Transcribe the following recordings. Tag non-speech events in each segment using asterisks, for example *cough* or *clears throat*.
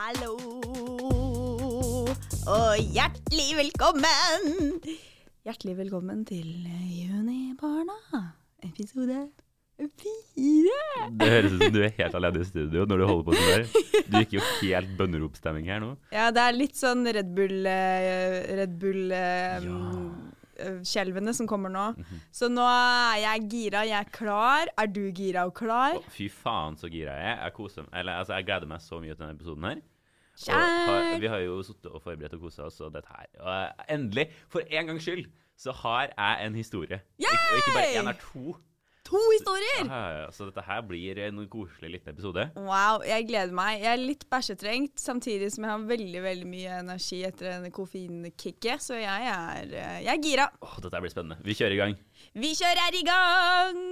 Hallo og hjertelig velkommen. Hjertelig velkommen til Junibarna, episode fire. Det høres ut som du er helt alene i studio når du holder på sånn der. Du gikk jo helt bønneropstemning her nå. Ja, det er litt sånn Red Bull eh, Red Bull eh, Ja. eh, Skjelvene som kommer nå. Så nå er jeg gira, jeg er klar. Er du gira og klar? Å, fy faen så gira jeg er. Jeg, koser, eller, altså, jeg gleder meg så mye til denne episoden her. Har, vi har jo sittet og forberedt og kosa oss, og dette her. Og eh, endelig, for en gangs skyld, så har jeg en historie. Ik og ikke bare én, er to. To historier! Ja, ja, ja. Så dette her blir en koselig liten episode. Wow, jeg gleder meg. Jeg er litt bæsjetrengt, samtidig som jeg har veldig veldig mye energi etter en koffeinkicket, så jeg er, eh, jeg er gira. Åh, dette blir spennende. Vi kjører i gang. Vi kjører i gang!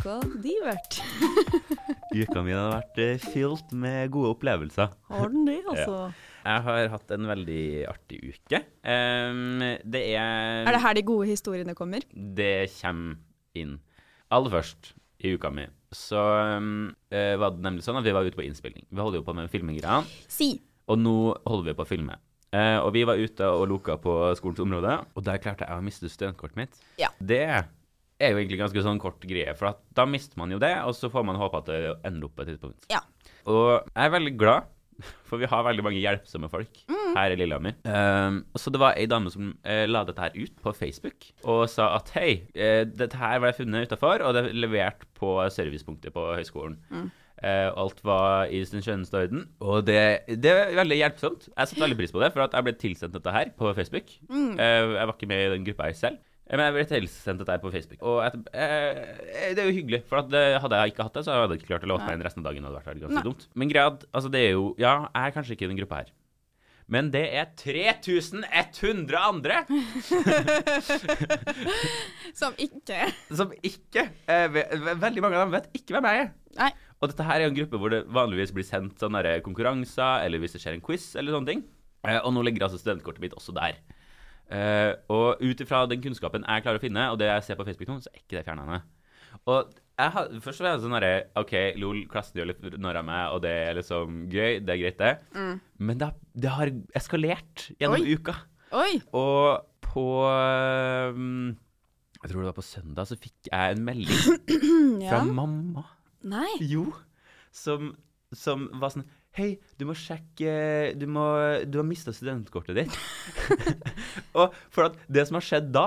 Uka di vært? *laughs* Uka mi har vært eh, fylt med gode opplevelser. Har den det, *laughs* altså? Jeg har hatt en veldig artig uke. Um, det er Er det her de gode historiene kommer? Det kommer inn. Aller først i uka mi så um, var det nemlig sånn at vi var ute på innspilling. Vi holder jo på med filmegreier, Si. og nå holder vi på å filme. Uh, og vi var ute og loka på skolens område, og der klarte jeg å miste studentkortet mitt. Ja. Det er jo egentlig ganske sånn kort greie, for at da mister man jo det, og så får man håpe at det ender opp på et tidspunkt. Ja. Og jeg er veldig glad, for vi har veldig mange hjelpsomme folk her i Lillehammer. Um, så det var ei dame som uh, la dette her ut på Facebook og sa at hei, uh, dette her ble funnet utafor, og det er levert på servicepunktet på høyskolen. Eh, alt var i sin skjønneste orden. Og det, det er veldig hjelpsomt. Jeg setter veldig pris på det, for at jeg ble tilsendt dette her på Facebook. Eh, jeg var ikke med i den gruppa her selv. Eh, Men jeg ble tilsendt dette her på Facebook. Og et, eh, det er jo hyggelig, for at det, hadde jeg ikke hatt det, så hadde jeg ikke klart å låse meg inn resten av dagen. Hadde vært ganske Nei. dumt. Men greia, altså det er jo Ja, jeg er kanskje ikke i den gruppa her. Men det er 3100 andre *laughs* Som ikke som ikke eh, ve- ve- Veldig mange av dem vet ikke hvem jeg er. Nei. Og dette her er en gruppe hvor det vanligvis blir sendt sånne konkurranser, eller hvis det skjer en quiz, eller sånne ting. Eh, og nå ligger altså studentkortet mitt også der. Eh, og ut ifra den kunnskapen jeg klarer å finne, og det jeg ser på Facebook nå, så er ikke det fjernende. Og jeg har, først så var jeg sånn derre OK, lol, klassen gjør litt narr av meg, og det er liksom gøy, det er greit, det. Men det, det har eskalert gjennom Oi. uka. Oi! Og på um, Jeg tror det var på søndag, så fikk jeg en melding *clears throat* fra Ja. mamma. Nei. Jo. Som, som var sånn Hei, du må sjekke Du, må, du har mista studentkortet ditt. *laughs* og for at det som har skjedd da,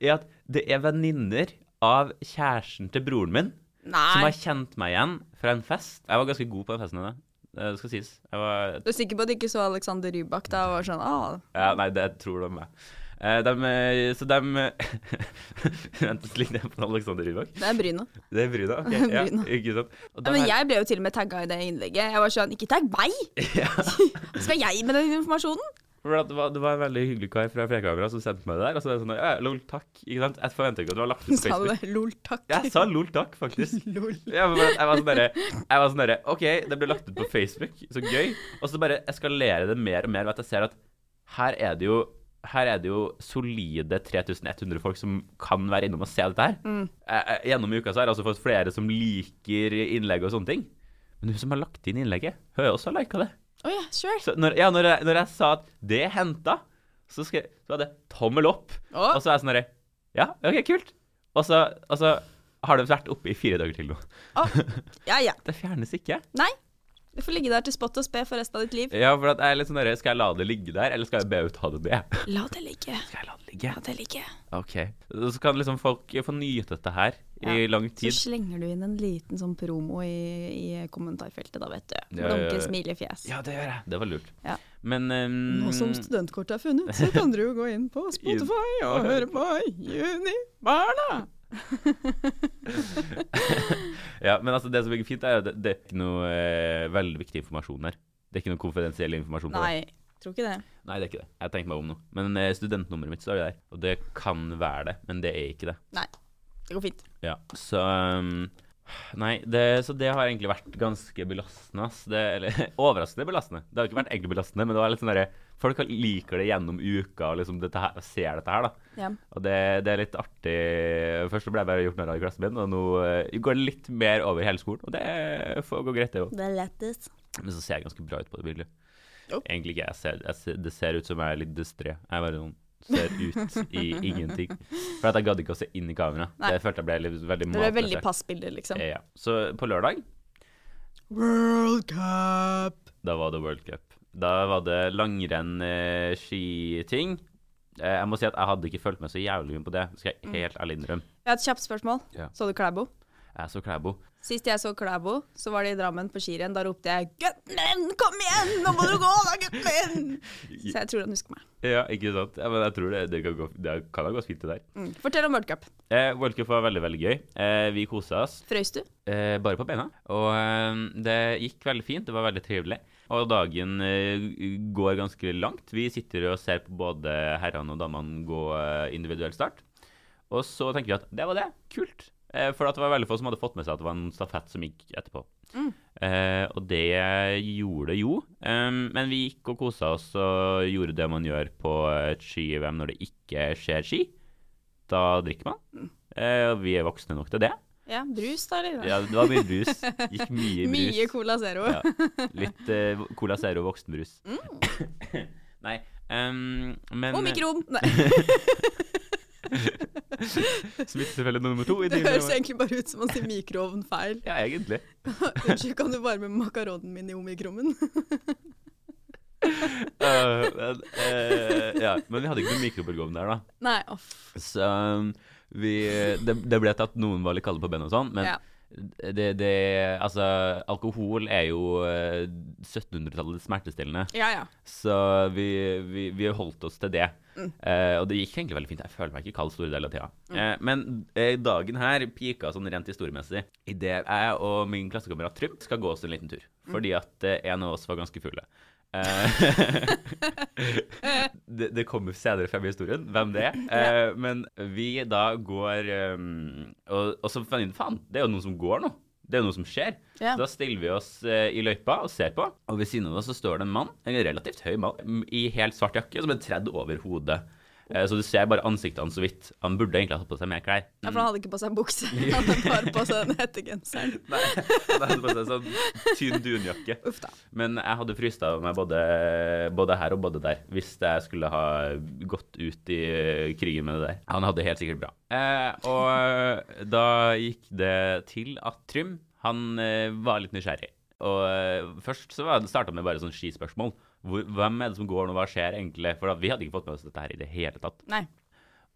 er at det er venninner av kjæresten til broren min som har kjent meg igjen fra en fest. Jeg var ganske god på den festen. da. Det skal sies. Jeg var Du er sikker på at du ikke så Alexander Rybak da og var sånn ah, Ja, nei, det tror de meg. Eh, dem, eh, så dem *laughs* Vent litt ned på Alexander Rybak. Det er Bryna. Det er Bryna? ok, *laughs* ja, Bryna. ikke sant? Og dem men her- jeg ble jo til og med tagga i det innlegget. Jeg var sånn Ikke tagg meg! *laughs* Skal jeg med den informasjonen? for at det, var, det var en veldig hyggelig kar fra Frekamera som sendte meg det der. Og så er det sånn ja, Lol, takk. Ikke sant? Jeg forventer ikke at du har lagt ut på Sa du Facebook. det? Lol, takk. Jeg sa lol, takk, faktisk. Lol. Ja, men jeg var sånn derre Jeg var sånn derre OK, det ble lagt ut på Facebook, så gøy. Og så bare eskalerer det mer og mer ved at jeg ser at her er det jo her er det jo solide 3100 folk som kan være innom og se dette her. Eh, eh, Gjennom uka så har jeg altså fått flere som liker innlegget og sånne ting. Men hun som har lagt inn innlegget, hun har også lika det. Å yeah, sure. Så når, ja, når, jeg, når jeg sa at det er henta, så, så var det tommel opp. Oh. Og så er jeg sånn herre Ja, OK, kult. Og så, og så har de vært oppe i fire dager til nå. Oh. ja, ja. *laughs* Det fjernes ikke. Nei. Du får ligge der til spott og spe for resten av ditt liv. Ja, for at jeg er litt sånn Skal jeg la det ligge der, eller skal jeg be ut med? *laughs* La det ligge. Skal jeg la det ligge? La det ligge. OK. Så kan liksom folk få nyte dette her i lang tid. Så slenger du inn en liten sånn promo i, i kommentarfeltet, da, vet du. Ja, ja, Blunke, ja. smilefjes. Ja, det gjør jeg. Det var lurt. Ja. Men um, Nå som studentkortet er funnet, så kan dere jo gå inn på *laughs* Spotify og høre på Junibarna. *laughs* Ja, men altså det som er fint, er at det, det er ikke noe eh, veldig viktig informasjon her. Det er ikke noe konfidensiell informasjon. på det. Nei. Tror ikke det. Nei, det er ikke det. Jeg tenkte meg om nå. Men eh, studentnummeret mitt står der. Og det kan være det, men det er ikke det. Nei. Det går fint. Ja, så um, Nei, det, så det har egentlig vært ganske belastende. ass. Det, eller *laughs* overraskende belastende. Det har ikke vært egentlig belastende, men det var litt sånn derre Folk liker det gjennom uka og liksom dette her, ser dette her, da. Ja. Og det, det er litt artig. Først ble jeg bare gjort narr av i klassen min, og nå uh, går det litt mer over hele skolen. Og det får gå greit, det òg. Det er lettest. Men så ser jeg ganske bra ut på det bildet. Oh. Egentlig ikke. Jeg ser, jeg ser, det ser ut som jeg er litt distré. Jeg bare sånn ser ut i *laughs* ingenting. For at jeg gadd ikke å se inn i kamera. Nei. Det følte jeg ble litt, veldig Det ble veldig passbilder, liksom. Ja. Så på lørdag, World Cup! da var det World Cup. Da var det langrenn, eh, skiting. Eh, jeg må si at jeg hadde ikke fulgt med så jævlig mye på det, skal jeg helt ærlig innrømme. Jeg har et kjapt spørsmål. Ja. Så du Klæbo? Jeg så Klæbo. Sist jeg så Klæbo, så var det i Drammen på skirenn. Da ropte jeg 'Gutten min, kom igjen! Nå må du gå, da, gutten min!' Så jeg tror han husker meg. Ja, ikke sant? Ja, men jeg tror det, det, kan, gå, det kan ha gått fint, det der. Mm. Fortell om World Cup. Eh, World Cup var veldig, veldig gøy. Eh, vi kosa oss. Frøys du? Eh, bare på beina. Og eh, det gikk veldig fint. Det var veldig trivelig. Og dagen eh, går ganske langt. Vi sitter og ser på både herrene og damene gå eh, individuell start. Og så tenker vi at det var det. Kult. Eh, for at det var veldig få som hadde fått med seg at det var en stafett som gikk etterpå. Mm. Eh, og det gjorde det jo. Eh, men vi gikk og kosa oss og gjorde det man gjør på et ski-VM når det ikke skjer ski. Da drikker man. Eh, og vi er voksne nok til det. Ja, brus, da, eller? Ja, det var mye brus. Gikk mye *laughs* brus. Mye Cola Zero. Ja. Litt uh, Cola Zero voksenbrus. *coughs* Nei, um, men Omikron! Nei, *laughs* Smittefelle nummer to det høres egentlig bare ut som man sier mikroovn feil. *laughs* Ja, egentlig. Unnskyld, kan du varme makaronen min i omikromen? uh, uh, eh, ja, men vi hadde ikke noen mikrobølgeovn der, da. Nei, off. Så um, vi det, det ble til at noen var litt kalde på beina og sånn, men Ja. det, det Altså, alkohol er jo eh, 1700-tallets smertestillende. Ja, ja. Så vi, vi, vi holdt oss til det. Eh, og det gikk egentlig veldig fint. Jeg føler meg ikke kald store deler av tida. Eh, men eh, dagen her pika sånn rent historiemessig idet jeg og min klassekamerat Trym skal gå oss en liten tur. Fordi at eh, en av oss var ganske fulle. Eh, *laughs* det, det kommer senere frem i historien hvem det er. Eh, men vi da går eh, og, og så fant faen, det er jo noen som går nå. Det er jo noe som skjer. Ja. Da stiller vi oss eh, i løypa og ser på. Og ved siden av oss så står det en mann, en relativt høy mann, i helt svart jakke som er tredd over hodet. Eh, så du ser bare ansiktet hans så vidt. Han burde egentlig ha tatt på seg mer klær. Ja, for han hadde ikke på seg bukse. *laughs* Han hadde bare på seg den hettegenseren. *laughs* Nei, han hadde på seg sånn tynn dunjakke. Uff da. Men jeg hadde fryst av meg både, både her og både der, hvis jeg skulle ha gått ut i eh, krigen med det der. Han hadde helt sikkert bra. Eh, og da gikk det til at Trym, han eh, var litt nysgjerrig. Og først så starta han med bare sånn skispørsmål. Hvor, hvem er det som går nå, hva skjer egentlig? For da, vi hadde ikke fått med oss dette her i det hele tatt. Nei.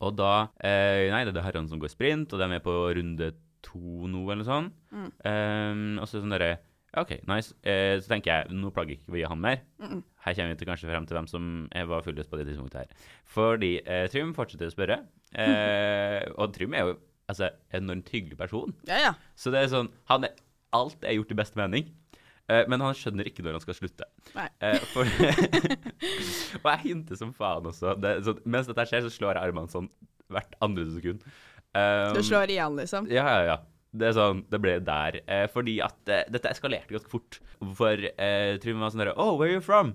Og da eh, Nei, det er det herrene som går sprint, og de er med på runde to nå, eller noe sånt. Mm. Um, og så sånn derre OK, nice. Eh, så tenker jeg, nå plager ikke vi han mer. Mm-mm. Her kommer vi til kanskje frem til hvem som var fullest på det tidspunktet her. Fordi eh, Trym fortsetter å spørre, eh, og Trym er jo altså en enormt hyggelig person. Ja, ja. Så det er sånn han er, Alt er gjort i beste mening. Eh, men han skjønner ikke når han skal slutte. Nei. Eh, for, *laughs* og jeg hinter som faen også. Det, så, mens dette skjer, så slår jeg armene sånn hvert andre sekund. Um, Du slår igjen, liksom. Ja, ja, ja. Det sånn, det ble der. Eh, fordi at eh, dette eskalerte ganske fort. For eh, Trym var sånn derre Oh, where are you from?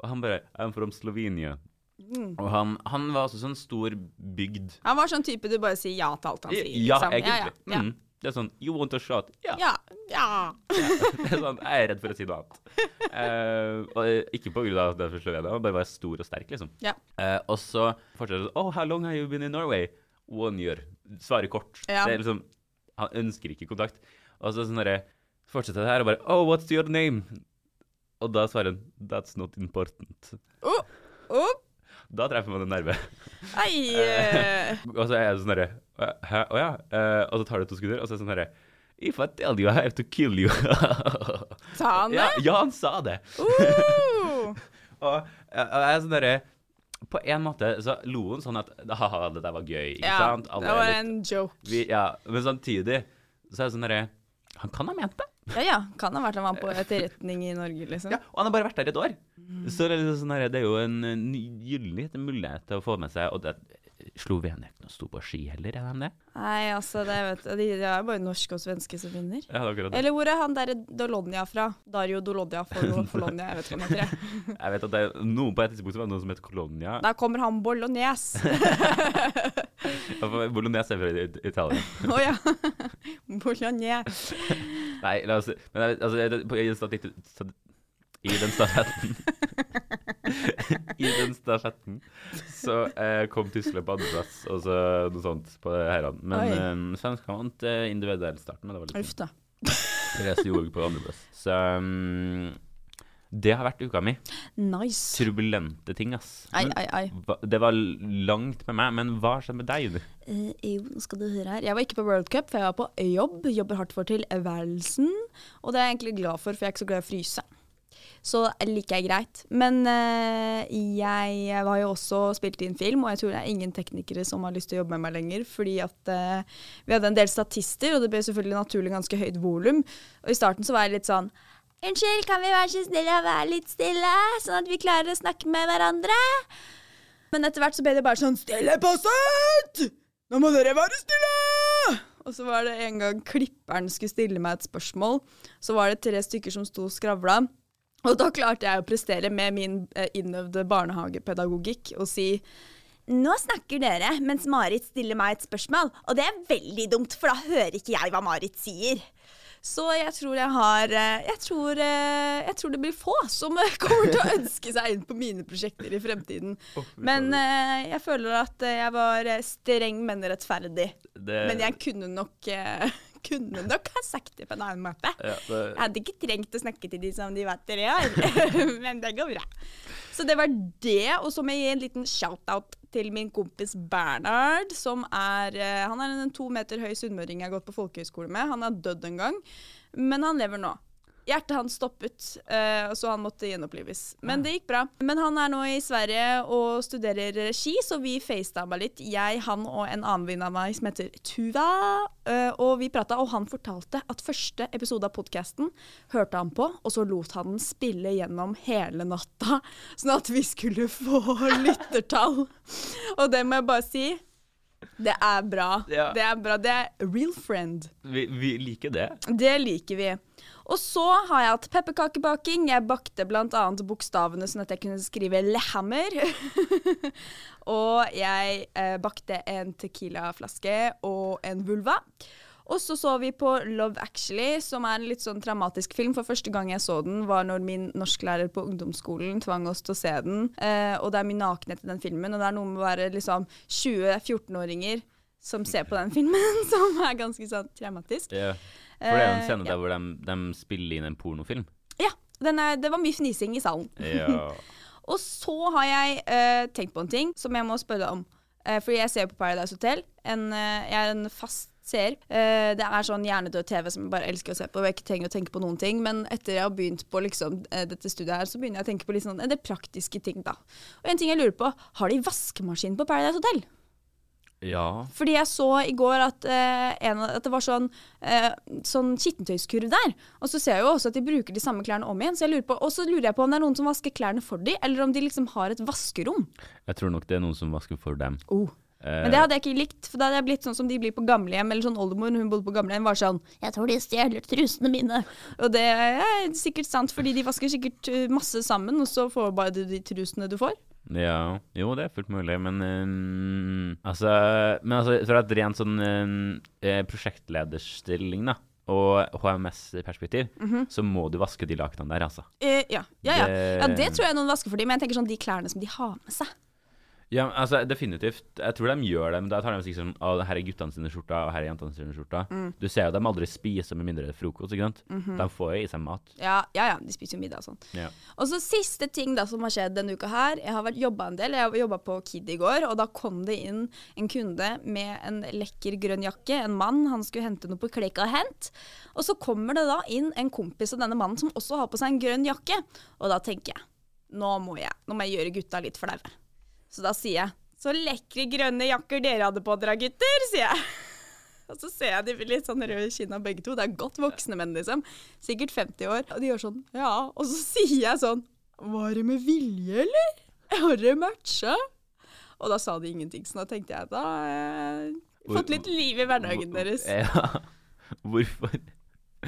Og han bare I'm from Slovenia. Mm. Og han, han var også sånn stor bygd. Han var sånn type du bare sier ja til alt han sier. Ja, liksom. egentlig. Ja, ja. Mm. Det er sånn You want a shot? Ja. ja. ja. Det er sånn, Jeg er redd for å si noe annet. Uh, og ikke på grunn av at det er Slovenia, han bare var stor og sterk, liksom. Ja. Uh, og så fortsetter det Oh, how long have you been in Norway? One year. Svarer kort. Ja. Det er liksom Han ønsker ikke kontakt. Og så sånn derre Fortsetter det her og bare Oh, what's your name? Og da svarer han That's not important. Oh, oh. Da treffer man en nerve. Ei, eh, og så er jeg sånn herre Hæ? Å ja? Eh, og så tar det to sekunder, og så er det sånn herre If I tell you I have to kill you *laughs* Sa han det? ja, han sa det. Uh. *laughs* Og, og jeg er sånn derre På en måte så lo han sånn at Haha, det der var gøy, ikke Ja, sant? Alle det var litt- en joke. vi, ja, men samtidig så er det sånn derre Han kan ha ment det. Ja ja, kan ha vært han var på etterretning i Norge, liksom. Ja, og han har bare vært der et år. Så det er, liksom sånn her, det er jo en gyllen mulighet til å få med seg Og det, Slovenia ikke noe stor på ski heller, er de det? Nei, altså, det, vet, du, de, er jo bare norske og svenske som vinner. Ja, det er akkurat det. Eller hvor er han derre Dolonia fra? Dario Dolonia for *laughs* Folonja, jeg vet ikke hva han heter. jeg. Jeg vet at det er noen på et tidspunkt som er noen som heter Colonia. Der kommer han Bolognese. *laughs* Bolognese er fra It- Italia. *laughs* Å ja. Bolognese. Nei, la oss Men altså, i, den stafett- I den stafetten *laughs* I den stafetten så eh, kom Tyskland på andreplass, og så noe sånt på herrene. Men Oi. eh, svenskene vant eh, individuellstarten. men Det var litt Uff da. Therese Johaug på andreplass. Så um, det har vært uka mi. Nice. Turbulente ting, ass. Ai, ei, ai, ai. Det var langt med meg, men hva skjedde med deg? Eh, jo, nå skal du høre her. Jeg var ikke på World Cup, for jeg var på jobb. Jobber hardt for tilværelsen. Og det er jeg egentlig glad for, for jeg er ikke så glad i å fryse. Så liker jeg greit. Men eh, jeg var jo også spilt inn film, og jeg tror det er ingen teknikere som har lyst til å jobbe med meg lenger. Fordi at eh, vi hadde en del statister, og det ble selvfølgelig naturlig ganske høyt volum. Og i starten så var jeg litt sånn Unnskyld, kan vi være så snille å være litt stille, sånn at vi klarer å snakke med hverandre? Men etter hvert så ble det bare sånn Stille på sett! Nå må dere være stille! Og så var det en gang klipperen skulle stille meg et spørsmål. Så var det tre stykker som sto og skravla. Og da klarte jeg å prestere med min eh, innøvde barnehagepedagogikk og si nå snakker dere mens Marit stiller meg et spørsmål, og det er veldig dumt, for da hører ikke jeg hva Marit sier. Så jeg tror jeg har eh, jeg tror, eh, jeg tror det blir få som eh, *laughs* kommer til å ønske seg inn på mine prosjekter i fremtiden. Men jeg føler at jeg var streng, men rettferdig. Det, Men jeg kunne nok *laughs* kunne nok ha sagt det på en annen måte. ja, det, Jeg hadde ikke trengt å snakke til de som de vet dere er, *laughs* men det går bra. Så det var det, og så må jeg gi en liten shout-out til min kompis Bernhard, som er eh, Han er en to meter høy sunnmøring jeg har gått på folkehøyskole med. Han er dødd en gang, men han lever nå. Hjertet hans stoppet, eh, så han måtte gjenopplives. Men det gikk bra. Men han er nå i Sverige og studerer ski, så vi facetama litt. Jeg, han og en annen venn av meg som heter Tuva. eh, og vi prata, og han fortalte at første episode av podkasten hørte han på, og så lot han den spille gjennom hele natta, *laughs* sånn at vi skulle få *laughs* lyttertall. Og det må jeg bare si. Det er bra. Ja. Det er bra. Det er real friend. vi, vi liker det. Det liker vi. Og så har jeg hatt pepperkakebaking. Jeg bakte bl.a. bokstavene sånn at jeg kunne skrive 'lehammer'. *laughs* og jeg eh, bakte en Tequila-flaske og en vulva. Og så så vi på Love Actually, som er en litt sånn traumatisk film. For første gang jeg så den, var når min norsklærer på ungdomsskolen tvang oss til å se den. Eh, og det er mye nakenhet i den filmen, og det er noe med å være liksom 20-14-åringer som ser på den filmen, *laughs* som er ganske sånn traumatisk. Ja. For det er jo en Eh, scene ja. der hvor de, de spiller inn en pornofilm. Ja, den er, det var mye fnising i salen. Ja. *laughs* Og så har jeg eh, tenkt på en ting som jeg må spørre deg om. Eh, fordi jeg ser på Paradise Hotel. En, eh, jeg er en fast seer. Eh, det er sånn hjernedød TV som jeg bare elsker å se på. Og jeg ikke trenger å tenke på noen ting. Men etter jeg har begynt på liksom, dette studiet her, så begynner jeg å tenke på litt sånn, det praktiske ting, da. Og en ting jeg lurer på, har de vaskemaskin på Paradise Hotel? Ja. Fordi jeg så i går at, eh, en, at det var sånn, eh, sånn skittentøyskurv der. Og så ser jeg jo også at de bruker de samme klærne om igjen. Så jeg lurer på, og så lurer jeg på om det er noen som vasker klærne for dem, eller om de liksom har et vaskerom. Jeg tror nok det er noen som vasker for dem. Oh. Eh, Men det hadde jeg ikke likt, for da hadde jeg blitt sånn som de blir på gamlehjem. Eller sånn oldemor, hun bodde på gamlehjem, var sånn Jeg tror de stjeler trusene mine. Og det er sikkert sant, fordi de vasker sikkert uh, masse sammen, og så får bare du de trusene du får. Ja, jo, det er fullt mulig, men um, altså, men altså fra et rent sånn um, prosjektlederstilling, da, og HMS-perspektiv, så må du vaske de lakenene der, altså. Eh, ja. Ja, ja. Ja, det tror jeg noen vasker for dem, men jeg tenker sånn de klærne som de har med seg. Ja, altså, definitivt. Jeg tror de gjør det, men da tar de sikkert sånn Å, her er guttene sine skjorter, og her er jentene sine skjorter. Du ser jo dem aldri spise med mindre frokost, ikke sant? De får jo i seg mat. Ja, ja, ja, de spiser jo middag og sånn. Ja. Og så siste ting da som har skjedd denne uka her. Jeg har jobba en del. Jeg har jobba på Kid i går, og da kom det inn en kunde med en lekker grønn jakke. En mann. Han skulle hente noe på Klekka og Hent. Og så kommer det da inn en kompis av denne mannen som også har på seg en grønn jakke. Og da tenker jeg nå må jeg, nå må jeg gjøre gutta litt flaue. Så da sier jeg så lekre grønne jakker dere hadde på dere, gutter, sier jeg. *laughs* Og så ser jeg de blir litt sånn røde i kinna begge to. Det er godt voksne menn, liksom. Sikkert 50 år. Og de gjør sånn ja. Og så *laughs* sier jeg sånn Var det med vilje, eller? Har dere matcha? Og da sa de ingenting, så da tenkte jeg da jeg fått litt liv i hverdagen deres. *laughs* Ja. Hvorfor?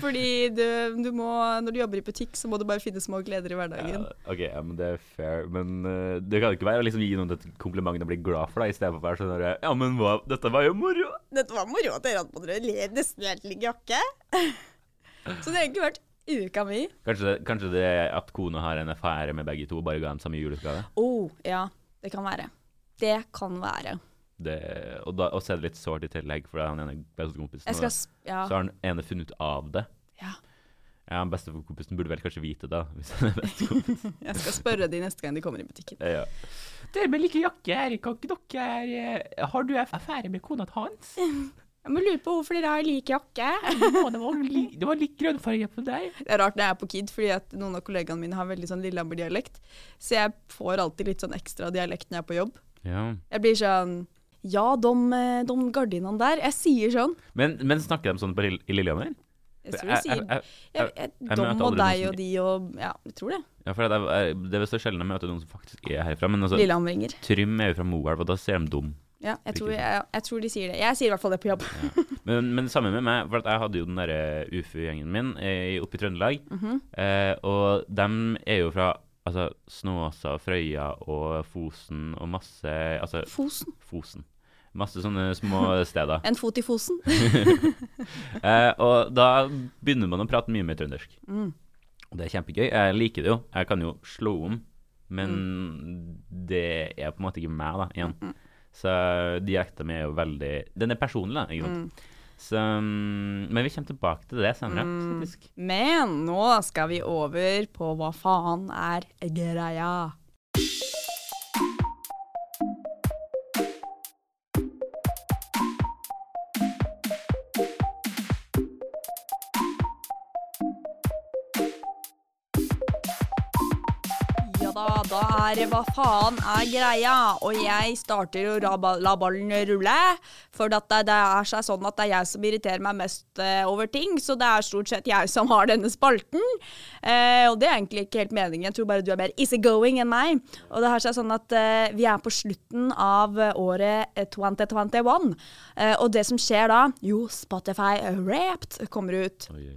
Fordi du, du må, når du jobber i butikk, så må du bare finne små gleder i hverdagen. Ja, ok, ja, men det er fair. Men uh, det kan ikke være å liksom gi noen et kompliment og bli glad for, deg, i stedet for å være sånn Ja, men hva, dette var jo moro! Dette var moro at dere hadde på dere nesten helt lik jakke. *laughs* Så det har egentlig vært uka mi. Kanskje, kanskje det er at kona har en affære med begge to, bare ga dem samme julegave? Oh, ja. Det kan være. Det kan være. Det, og, da, og så er det litt sårt i tillegg, for da er han ene bestekompisen. Skal Ja. Så har han ene funnet ut av det. ja. Ja, Bestekompisen burde vel kanskje vite det, hvis han er *laughs* bestekompis. Jeg skal spørre de neste gang de kommer i butikken. ja. Dere med like jakke her, kan ikke dere eh, Har du affære med kona til Hans? *laughs* Jeg må lure på hvorfor dere har lik jakke. det, var li, det var litt grønnfarge på deg. Det er rart når jeg er på KID, fordi at noen av kollegaene mine har veldig sånn Lillehammer-dialekt. Så jeg får alltid litt sånn ekstra dialekt når jeg er på jobb. Ja. Jeg blir sånn Ja, de, de gardinene der. Jeg sier sånn. Men, men snakker de sånn på, Lillehammer? Jeg tror de sier jeg, Dom og deg og de og Ja, jeg tror det. ja, for det, er, det er så sjelden jeg møter noen som faktisk er herfra. Men altså, Lillehammeringer. Trym er jo fra Moelv, og da ser de dum. Ja, jeg tror, jeg, tror de sier det. Jeg sier i hvert fall det på jobb. Men, men det samme med meg, for at jeg hadde jo den derre UFU-gjengen min eh, oppe i Trøndelag. Mhm. eh, og dem er jo fra altså, Snåsa, Frøya og Fosen og masse Altså Fosen. Fosen. Masse sånne små steder. En fot i Fosen. *laughs* Eh, og da begynner man å prate mye mer trøndersk. Mm. Og det er kjempegøy. Jeg liker det jo. Jeg kan jo slå om, men det er på en måte ikke meg, da, igjen. Mm. Så dialekten min er jo veldig Den er personlig, da. Ikke sant? Så, mm, men vi kommer tilbake til det senere, Mm. faktisk. Men nå skal vi over på hva faen er greia. Da er hva faen er greia. Og jeg starter å la ballen rulle. For det, det er seg sånn at det er jeg som irriterer meg mest eh, over ting. Så det er stort sett jeg som har denne spalten. Eh, og det er egentlig ikke helt meningen. Jeg tror bare du er mer easygoing enn meg. Og det har seg sånn at eh, vi er på slutten av året eh, 2021. Eh, og det som skjer da, jo, Spotify Wrapped kommer ut. Oi,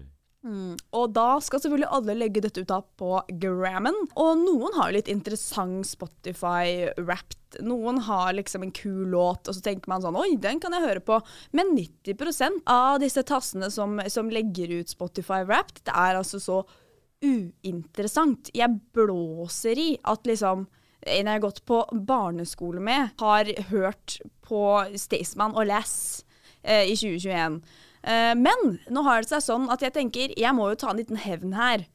oi. Og da skal selvfølgelig alle legge dette ut på Grammen. Og noen har litt interessant Spotify-wrapped. Noen har liksom en kul låt, og så tenker man sånn Oi, den kan jeg høre på. Men 90% av disse tassene som, som legger ut Spotify-wrapped, det er altså så uinteressant. Jeg blåser i at liksom en jeg har gått på barneskole med, har hørt på Staysman og Les eh, i 2021. Eh, men nå har det seg sånn at jeg tenker jeg må jo ta en liten hevn her.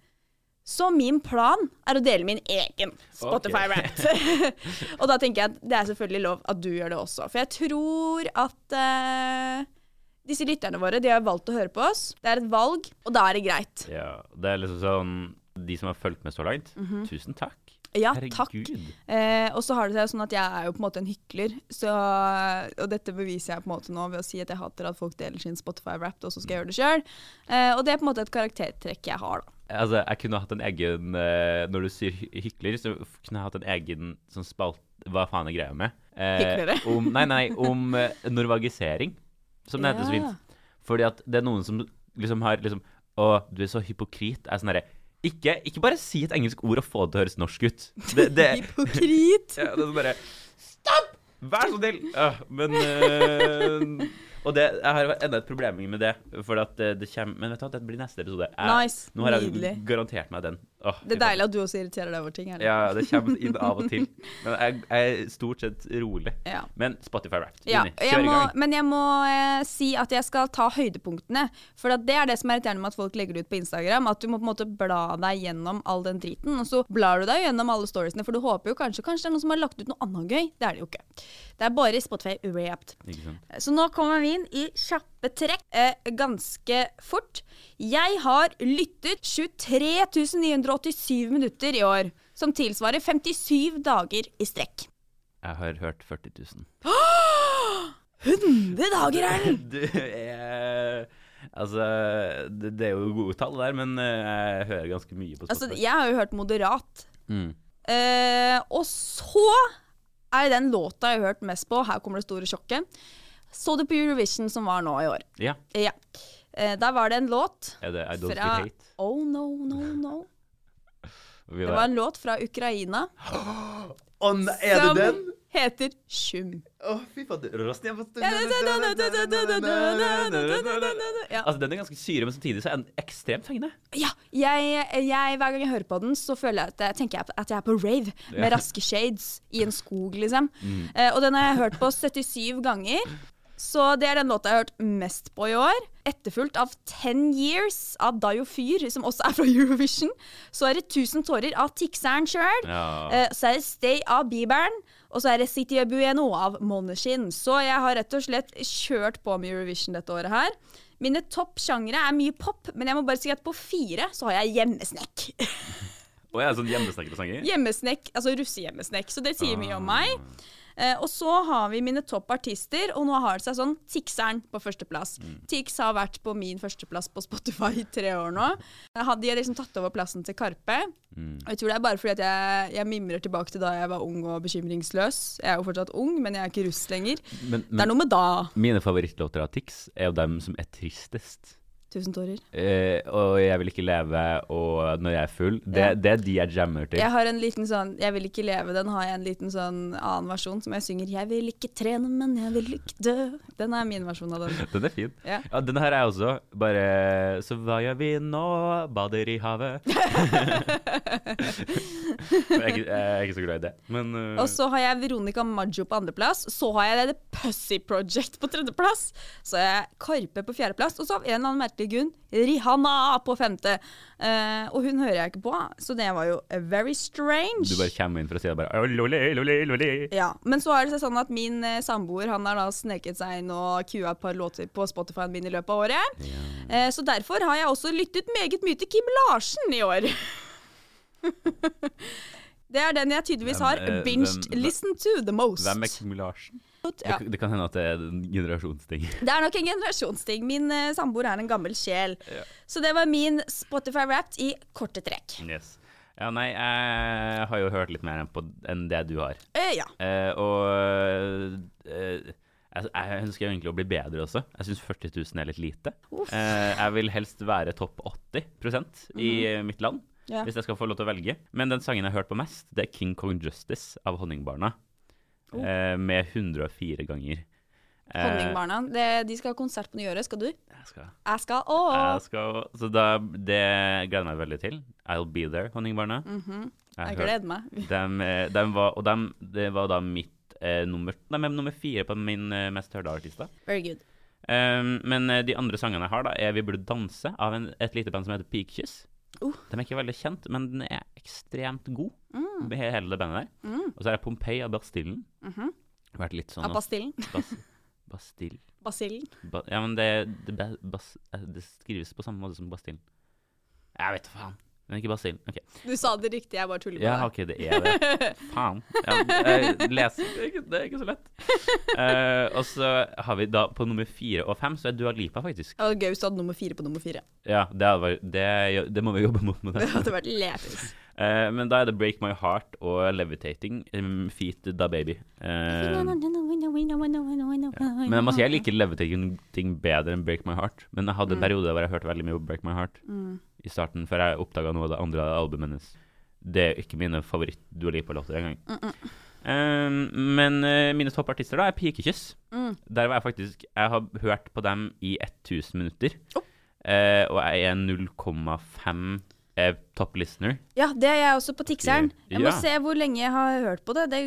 Så min plan er å dele min egen Spotify-rap. *laughs* og da tenker jeg at det er selvfølgelig lov at du gjør det også. For jeg tror at uh, disse lytterne våre de har valgt å høre på oss. Det er et valg, og da er det greit. Ja, det er liksom sånn De som har fulgt med så langt, tusen takk. Ja, takk. Eh, og så har det seg sånn at jeg er jo på en måte en hykler, så, og dette beviser jeg på en måte nå ved å si at jeg hater at folk deler sin Spotify-rap, og så skal jeg gjøre det sjøl. Eh, og det er på en måte et karaktertrekk jeg har, da. Altså, jeg kunne hatt en egen eh, Når du sier hykler, så kunne jeg hatt en egen sånn spalt Hva faen er greia med? Eh, Hyklere? Om, nei, nei, om eh, norvagisering, som det heter så fint. Fordi at det er noen som liksom har liksom Å, du er så hypokrit. Er sånn derre ikke, ikke bare si et engelsk ord og få det til å høres norsk ut. Det, det, *laughs* Hypokrit! ja, det er sånn bare... Stopp! Vær så snill! Ja, men øh, Og det, jeg har enda et problem med det. For at det, det kommer Men vet du hva, det blir neste episode. Jeg, Nice. Nå har jeg Nydelig. garantert meg den. Åh, Det er deilig at du også irriterer deg over ting. Eller? Ja, det kommer *laughs* inn av og til. Men jeg, jeg er stort sett rolig. Ja. Men Spotify Wrapped. Ja, Line, jeg må, i gang. men jeg må eh, si at jeg skal ta høydepunktene. For at det er det som er irriterende med at folk legger det ut på Instagram. At du må på en måte bla deg gjennom all den driten. Og så blar du deg gjennom alle storiesene, for du håper jo kanskje Kanskje det er noen som har lagt ut noe annet gøy. Det er det jo ikke. Det er bare Spotify Wrapped. Så nå kommer vi inn i kjappe trekk eh, ganske fort. Jeg har lyttet 23 987 minutter i år. Som tilsvarer 57 dager i strekk. Jeg har hørt 40 000. 100 dager, Erlend! *laughs* Du er Altså, det, det er jo gode tall der, men eh, jeg hører ganske mye på Altså, jeg har jo hørt moderat. mm. Eh, og så er den låta jeg har hørt mest på, her kommer det store sjokket. Så du på Eurovision som var nå i år? Ja. Ja. Eh, der var det en låt Er det I Don't fra Hate? Oh no, no, no. Det var en låt fra Ukraina Oh, er det den? heter Sjum. Å, fy fader. Altså, den er ganske syre, men samtidig så er den ekstremt fengende. Ja, jeg, jeg, hver gang jeg hører på den, så føler jeg at jeg, tenker jeg at jeg er på rave med raske shades i en skog, liksom. Eh, og den har jeg hørt på 77 ganger. Så det er den låta jeg har hørt mest på i år. Etterfulgt av Ten Years av Dayo Fyr, som også er fra Eurovision. Så er det Tusen tårer av Tixeren sjøl. Ja. Eh, så er det Stay av Bibelen. Og så er det City of Bueno av Måneskinn. Så jeg har rett og slett kjørt på med Eurovision dette året her. Mine toppsjangre er mye pop, men jeg må bare si at på fire så har jeg hjemmesnekk. Og jeg er sånn hjemmesnekkede sanger. Hjemmesnekk, altså russehjemmesnekk. Så det sier mye om meg. Eh, og så har vi mine topp artister, og nå har det seg sånn Tixeren på førsteplass. Mm. Tix har vært på min førsteplass på Spotify i tre år nå. Jeg hadde- De har liksom tatt over plassen til Karpe. Mm. Og jeg tror det er bare fordi at jeg, jeg mimrer tilbake til da jeg var ung og bekymringsløs. Jeg er jo fortsatt ung, men jeg er ikke russ lenger. Men, Det er noe med da. mine favorittlåter av Tix er jo dem som er tristest. Tusen tårer. Eh, og Jeg vil ikke leve og Når jeg er full. Det, Ja. det er de jeg jammer til. Jeg har en liten sånn Jeg vil ikke leve, den har jeg en liten sånn annen versjon som jeg synger Jeg vil ikke trene, men jeg vil ikke dø. Den er min versjon av den. *laughs* Den er fin. Ja. Ja, den her er også. Bare Så hva gjør vi nå? Bader i havet. *laughs* jeg, jeg er ikke så glad i det, men uh, Og så har jeg Veronica Maggio på andreplass. Så har jeg The Pussy Project på tredjeplass. Så har jeg Karpe på fjerdeplass. Og så av en eller annen merkelig grunn Rihanna på femte. Uh, og hun hører jeg ikke på, så det var jo very strange. du bare kommer inn for å si det bare «Å, lole, lole, lole». Ja, Men så er det sånn at min uh, samboer han har da sneket seg inn og kua et par låter på Spotify-en min i løpet av året. Ja. Uh, så derfor har jeg også lyttet meget mye til Kim Larsen i år. *laughs* det er den jeg tydeligvis har eh, binged hvem- listen to the most. Hvem er Kim Larsen? Ja. Det, det kan hende at det er en generasjonsting. *laughs* Det er nok en generasjonsting. Min uh, samboer er en gammel sjel. Ja. Så det var min Spotify-rapt i korte trekk. Yes. Ja, nei, jeg har jo hørt litt mer enn, det du har. Uh, ja. Uh, og uh, jeg, jeg ønsker egentlig å bli bedre også. Jeg syns 40 000 er litt lite. Jeg vil helst være topp 80% i mm. mitt land, Ja. hvis jeg skal få lov til å velge. Men den sangen jeg har hørt på mest, det er King Kong Justice av Honningbarna. Oh. Eh, med 104 ganger. Eh, Honningbarna. Det, de skal ha konsert på nyåret. Skal du? Jeg skal, Jeg skal òg. jeg skal Så da, det gleder jeg meg veldig til. I'll be there, Honningbarna. Mhm. Jeg Jeg gleder meg. *laughs* Dem, eh, dem var, og dem, det var da mitt eh, nummer, de er nummer fire på min eh, mest hørte artister. Very good. Um, men de andre sangene jeg har, da, er 'Vi burde danse' av en, et lite band som heter Peakkyss. Uh. De er ikke veldig kjent, men den er ekstremt god, Mm. hele det bandet der. Mm. Og så er det Pompeii av Bastillen. Vært litt sånn Av Bastillen? *laughs* bas, Bastill Basillen. ba, Ja, men det, det, bas, eh, det skrives på samme måte som Bastillen. Jeg vet da faen. Men ikke basillen. Ok. Du sa det riktig, jeg bare tuller med Ja, ok, det er det. *laughs* Faen. Ja, jeg leser det er ikke, det er ikke så lett. Uh, og så har vi da på nummer fire og fem, så er Dua Lipa, faktisk. Det hadde gøy hvis du hadde nummer fire på nummer fire. Ja, det, vært- det, det må vi jobbe mot med Det *laughs* det. hadde vært lættis. Uh, men da er det Break My Heart og Levitating, um, Feet Da Baby. Uh, men jeg må si jeg liker Levitating bedre enn Break My Heart. Men jeg hadde en periode hvor jeg hørte veldig mye på Break My Heart Mm. I starten, før jeg oppdaga noe av det andre albumet hennes. Det er ikke mine favoritt-Dua Lipa-låter engang. Um, men uh, mine toppartister da er Pikekyss. Mm. Der var jeg faktisk Jeg har hørt på dem i 1000 minutter. Oh. Uh, og jeg er 0,5 uh, top listener. Ja, det er jeg også på Tikseren. Jeg må Ja. se hvor lenge jeg har hørt på det. Det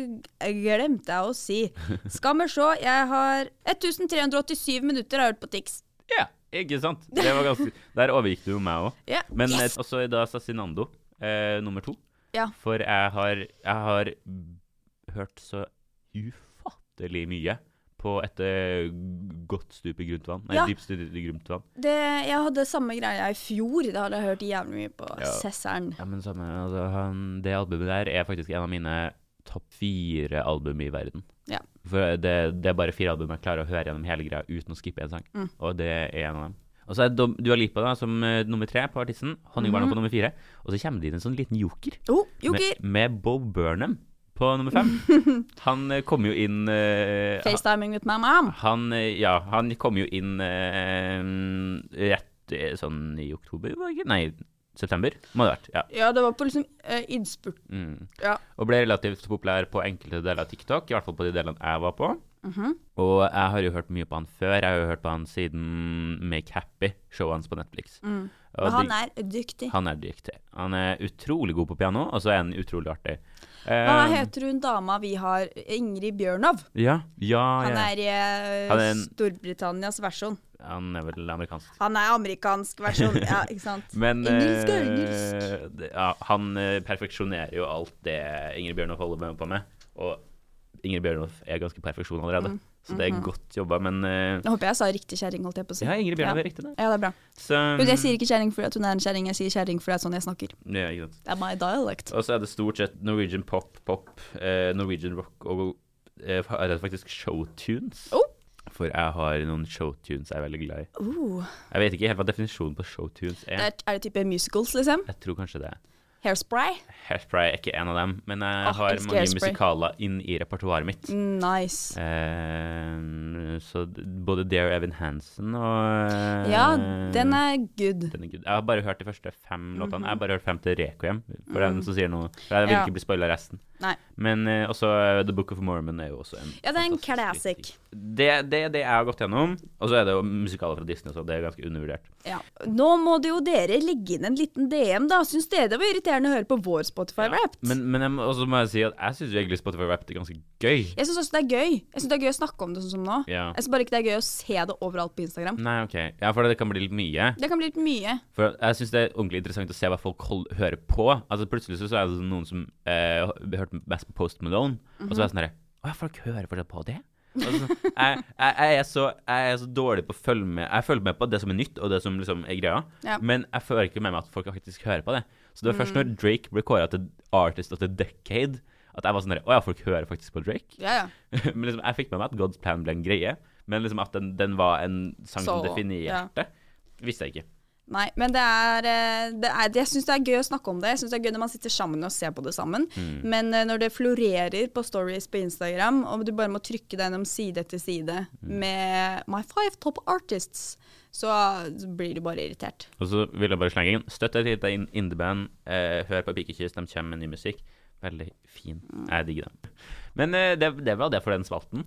glemte jeg å si. Skal vi se, jeg har 1387 minutter har hørt på Tix. Ja, ikke sant? Det var ganske, der overgikk du jo meg òg. Yeah. Men yes! eh, også da Sassinando eh, nummer to. Ja. For jeg har, jeg har hørt så ufattelig mye på et eh, godt stup i grunt vann. Nei, Ja. dypt stup i grunt vann. Det, jeg hadde samme greia i fjor. Da hadde jeg hørt jævlig mye på Ja. Sesseren. Ja, men samme, altså, han, Det albumet der er faktisk en av mine topp fire album i verden. Ja. For det, det er bare fire album jeg klarer å høre gjennom hele greia uten å skippe en sang. Mm. Og det er en av dem. Og så er du Dua Lipa da, som uh, nummer tre på artisten. Honningbarna på nummer fire. Og så kommer det inn en sånn liten joker. Oh, joker! Med, med Bo Burnham på nummer fem. *laughs* Han eh, kom jo inn uh, FaceTiming with my mom. Han, ja, han kom jo inn uh, rett sånn i oktober, var det ikke? Nei, september må det ha vært. Ja. Ja, det var på liksom eh, innspurt. Mm. Ja. Og ble relativt populær på enkelte deler av TikTok, i hvert fall på de delene jeg var på. Mhm. Og jeg har jo hørt mye på han før. Jeg har jo hørt på han siden Make Happy, showet hans på Netflix. Mm. Og han er dyktig. han er dyktig. Han er utrolig god på piano, og så er han utrolig artig. Hva Eh, heter hun dama vi har? Ingrid Bjørnov. Ja, ja, Han er i uh, Han er en- Storbritannias versjon. Han er vel amerikansk. Han er amerikansk versjon, ja, ikke sant? *laughs* Men Engelsk eh, engelsk. ja, han eh, perfeksjonerer jo alt det Ingrid Bjørnov holder med på med. Og Ingrid Bjørnov er ganske perfeksjon allerede, Mm. så det er godt jobba. Men uh, Nå håper jeg jeg sa riktig kjerring, holdt jeg på å si. ja, Ingrid Bjørnov Ja. er riktig, det. Ja, det er bra. Så, um, jeg sier ikke kjerring fordi hun er en kjerring, jeg sier kjerring fordi det er sånn jeg snakker. ja, ikke sant. Det er my dialect. Og så er det stort sett Norwegian pop, pop, uh, Norwegian rock og uh, er det faktisk showtunes. Oh. For jeg har noen showtunes jeg er veldig glad i. Uh, Jeg vet ikke helt hva definisjonen på showtunes er. er, er det type musicals, liksom? Jeg tror kanskje det. Hairspray? Hairspray er ikke en av dem, men jeg oh, har mange Hairspray. musikaler inn i repertoaret mitt. Nice. Eh, så både Dare Evan Hansen og eh, Ja, den er good. den er good. Jeg har bare hørt de første fem låtene. Jeg har bare hørt fem til Requiem, for den Mhm. som sier noe. For jeg vil Ja. ikke bli spoila resten. Nei. Men uh, også uh, The Book of Mormon er jo også en Ja, det er en classic. Det, det det jeg har gått gjennom. Og så er det jo musikaler fra Disney, så det er ganske undervurdert. Ja. Nå må det jo dere legge inn en liten DM, da. Syns dere det var irriterende å høre på vår Spotify Wrapped? Men, men jeg også må jeg si at jeg syns egentlig Spotify Rap er ganske gøy. Jeg syns også det er gøy. Jeg synes det er gøy å snakke om det sånn som nå. Ja. Jeg syns bare ikke det er gøy å se det overalt på Instagram. Nei, OK. Ja, for det kan bli litt mye. Det kan bli litt mye. For jeg syns det er ordentlig interessant å se hva folk hold, hører på. Altså Plutselig så er det noen som eh, hørte mest på Post Malone, og så var jeg sånn herre Å ja, folk hører fortsatt på det? Altså, jeg, jeg, jeg, er så, jeg er så dårlig på å følge med Jeg følger med på det som er nytt, og det som liksom er greia, Ja. men jeg føler ikke med meg at folk faktisk hører på det. Så det var først når Drake ble kåra til Artist of the Decade, at jeg var sånn Å ja, folk hører faktisk på Drake? Ja, ja. *laughs* men liksom, jeg fikk med meg at God's Plan ble en greie, men liksom at den, den var en sang som definerte, visste jeg ikke. Nei, men det er, eh, det er Jeg syns det er gøy å snakke om det. Jeg synes det er gøy når man sitter sammen og ser på det sammen. Mm. Men eh, når det florerer på stories på Instagram, og du bare må trykke deg gjennom side etter side Mm. med My five top artists, så blir du bare irritert. Og så vil jeg bare slenge inn Støtt et lite in- indieband. Eh, hør på Pikekyss, de kommer med ny musikk. Veldig fin. Jeg digger dem. Men eh, det, det var det for den spalten,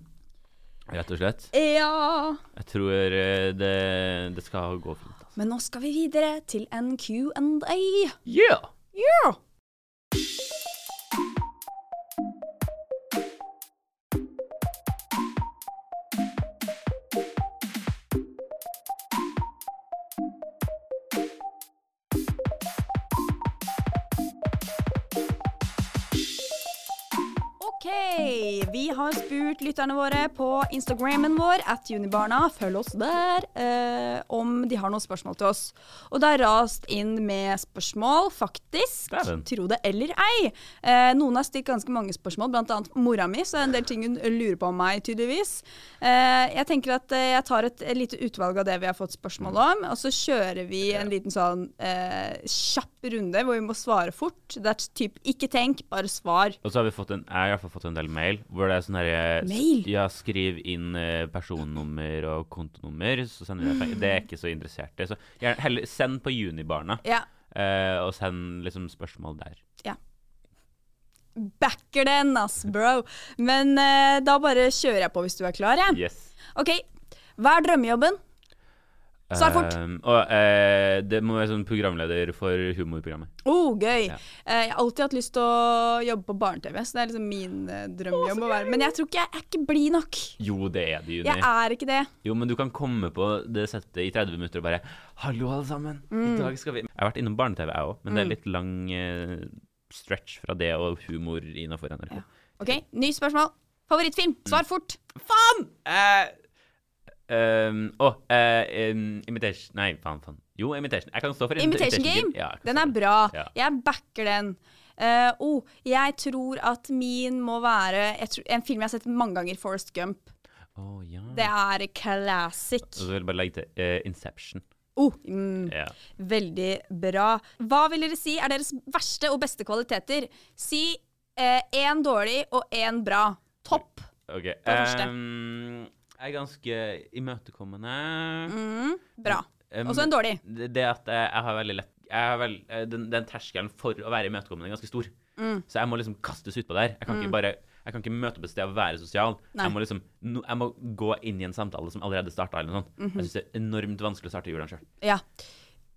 rett og slett. Ja Jeg tror eh, det, det skal gå fint. Men nå skal vi videre til en Q&A. Yeah! Ja! Ok, vi har spurt lytterne våre på Instagrammen vår, at Junibarna, følg oss der, eh, om de har noen spørsmål til oss. Og det har rast inn med spørsmål, faktisk. Dæven. Tro det eller ei. Eh, noen har stilt ganske mange spørsmål, annet mora mi, så det er en del ting hun lurer på om meg, tydeligvis. Eh, jeg tenker at eh, jeg tar et, et lite utvalg av det vi har fått spørsmål om, og så kjører vi en liten sånn eh, kjapp runde hvor vi må svare fort. Det er typ ikke tenk, bare svar. Og så har vi fått en, jeg har fall fått en del mail hvor det er sånn herre Mail? Ja, skriv inn eh, personnummer og kontonummer, så sender deg penger. *gasps* Det er jeg ikke så interessert i. Så gjerne, heller send på Junibarna, Ja. uh, og send liksom spørsmål der. Backer den, ass, bro. Men uh, da bare kjører jeg på hvis du er klar, jeg. Yes. OK. Hva er drømmejobben? Svar fort. Um, og uh, det må være sånn programleder for humorprogrammet. Oh, gøy. Ja. Uh, jeg har alltid hatt lyst til å jobbe på barne-TV, så det er liksom min uh, drømmejobb være. Men jeg tror ikke jeg er ikke blid nok. Jo, det er det, Juni. Jeg er ikke det. Jo, men du kan komme på det settet i 30 minutter og bare 'Hallo, alle sammen. Mm. I dag skal vi Jeg har vært innom barne-TV, jeg òg, men det er litt lang stretch fra det og humor innafor NRK. Ja. OK, ny spørsmål. Favorittfilm? Mm. Svar fort. Faen! Eh, um, å, uh, um, Imitation Nei, faen, faen. Jo, Imitation. Jeg kan stå for Imitation Game? Ja, Den er bra. Ja. Jeg backer den. Uh, oh, jeg tror at min må være tror, En film jeg har sett mange ganger, Forest Gump. Oh, ja. Det er classic. Og så vil jeg bare legge til uh, Inception. Oh, mm, Ja. Veldig bra. Hva vil dere si er deres verste og beste kvaliteter? Si én dårlig og én bra. Topp. OK. første. ehm, er ganske imøtekommende. Mm, bra. Um, Også en dårlig. Det, at jeg, jeg har veldig lett har vel, eh, den, den terskelen for å være imøtekommende er ganske stor. Mm. Så jeg må liksom kastes utpå der. Jeg kan ikke bare jeg kan ikke møte opp et sted og være sosial. Nei. Jeg må liksom jeg må gå inn i en samtale som allerede starta. eller noe sånt. Mhm. Jeg syns det er enormt vanskelig å starte jula sjøl. Ja.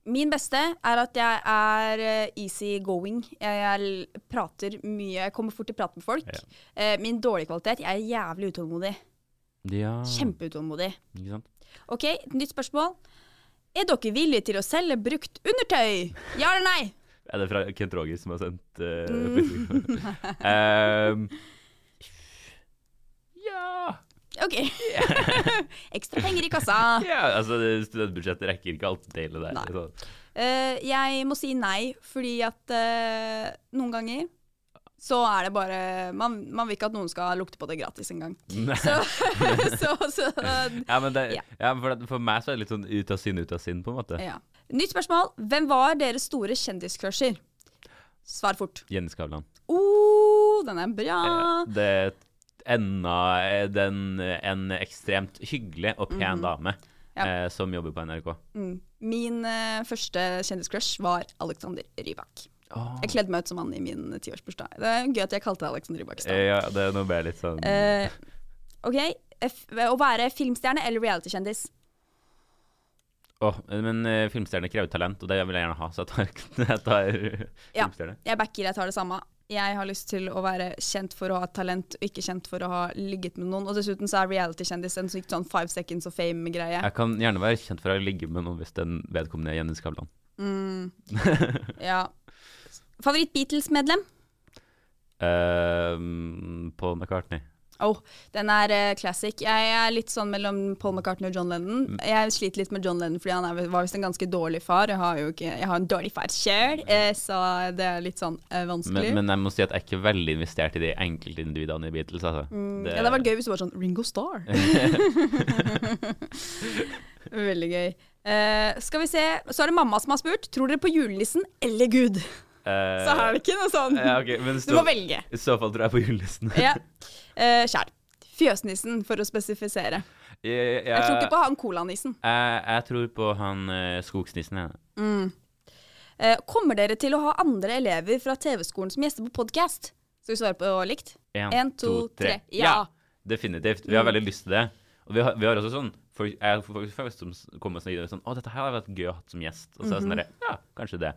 Min beste er at jeg er eh, easy going. Jeg, prater mye, jeg kommer fort i prat med folk. Ja. Eh, min dårlige kvalitet, jeg er jævlig utålmodig. Ja, Kjempeutålmodig. ikke sant? Ok, nytt spørsmål. Er dere villige til å selge brukt undertøy? Ja eller nei? *laughs* Er det fra Kent Roger som har sendt uh, um, *laughs* Ja Ok. *laughs* Ekstra penger i kassa. Ja, altså Studentbudsjettet rekker ikke alt deilig der. Uh, Eh, jeg må si nei, fordi at uh, noen ganger så er det bare man, man vil ikke at noen skal lukte på det gratis engang. *laughs* *laughs* Så, så, så *laughs* Ja, men det, Ja. ja. for, for meg så er det litt sånn ut av sinn, ut av sinn, på en måte. ja. Nytt spørsmål. Hvem var deres store kjendiscrusher? Svar fort. Jenny Skavlan. Oh, den er bra. Det er enda den, en ekstremt hyggelig og pen dame Mhm. Ja. eh, som jobber på NRK. Mm. Min eh, første kjendiscrush var Alexander Rybak. Jeg kledde meg ut som han i min tiårsbursdag. Det er gøy at jeg kalte deg Alexander Rybak. Eh, ja, det er noe mer litt sånn Eh, OK. F å være filmstjerne eller realitykjendis? Åh, men uh, filmstjerne krever talent, og det vil jeg gjerne ha, så jeg tar, *laughs* jeg tar Ja. filmstjerne. Jeg backer, jeg tar det samme. Jeg har lyst til å være kjent for å ha talent, og ikke kjent for å ha ligget med noen. Og dessuten så er realitykjendis en sånn five seconds of fame-greie. Jeg kan gjerne være kjent for å ligge med noen hvis den vedkommende er Jenny Skavlan. Mm. *laughs* Ja. Favoritt-Beatles-medlem? Uh, Paul McCartney. Oh, den er uh, classic. Jeg er litt sånn mellom Paul McCartney og John Lennon. Jeg sliter litt med John Lennon fordi han er, var visst en ganske dårlig far. Jeg har jo ikke, jeg har en dårlig far sjøl, uh, så det er litt sånn uh, vanskelig. Men, men jeg må si at jeg er ikke veldig investert i de enkeltindividene i Beatles. Altså. Mm, Det- Ja, det hadde vært gøy hvis du var sånn Ringo Starr. *laughs* Veldig gøy. Eh, skal vi se, Så er det mamma som har spurt. Tror dere på julenissen eller Gud? Eh, Så er det ikke noe sånn. ja, okay, men Du må velge. I så fall tror jeg på julenissen. Ja. Uh, *laughs* Kjær. Fjøsnissen, for å spesifisere. jeg, Jeg tror ikke på han colanissen. jeg, jeg tror på han uh, skogsnissen. Jeg. Eh, kommer dere til å ha andre elever fra TV-skolen som gjester på podkast? Skal vi svare på likt? En, to, tre. Ja. Definitivt. Vi har veldig lyst til det. Og vi har, vi har også sånn folk, jeg, folk, folk som kommer sier sånn Å, dette her har vært gøy å ha som gjest. Og så er det sånn derre Ja, kanskje det.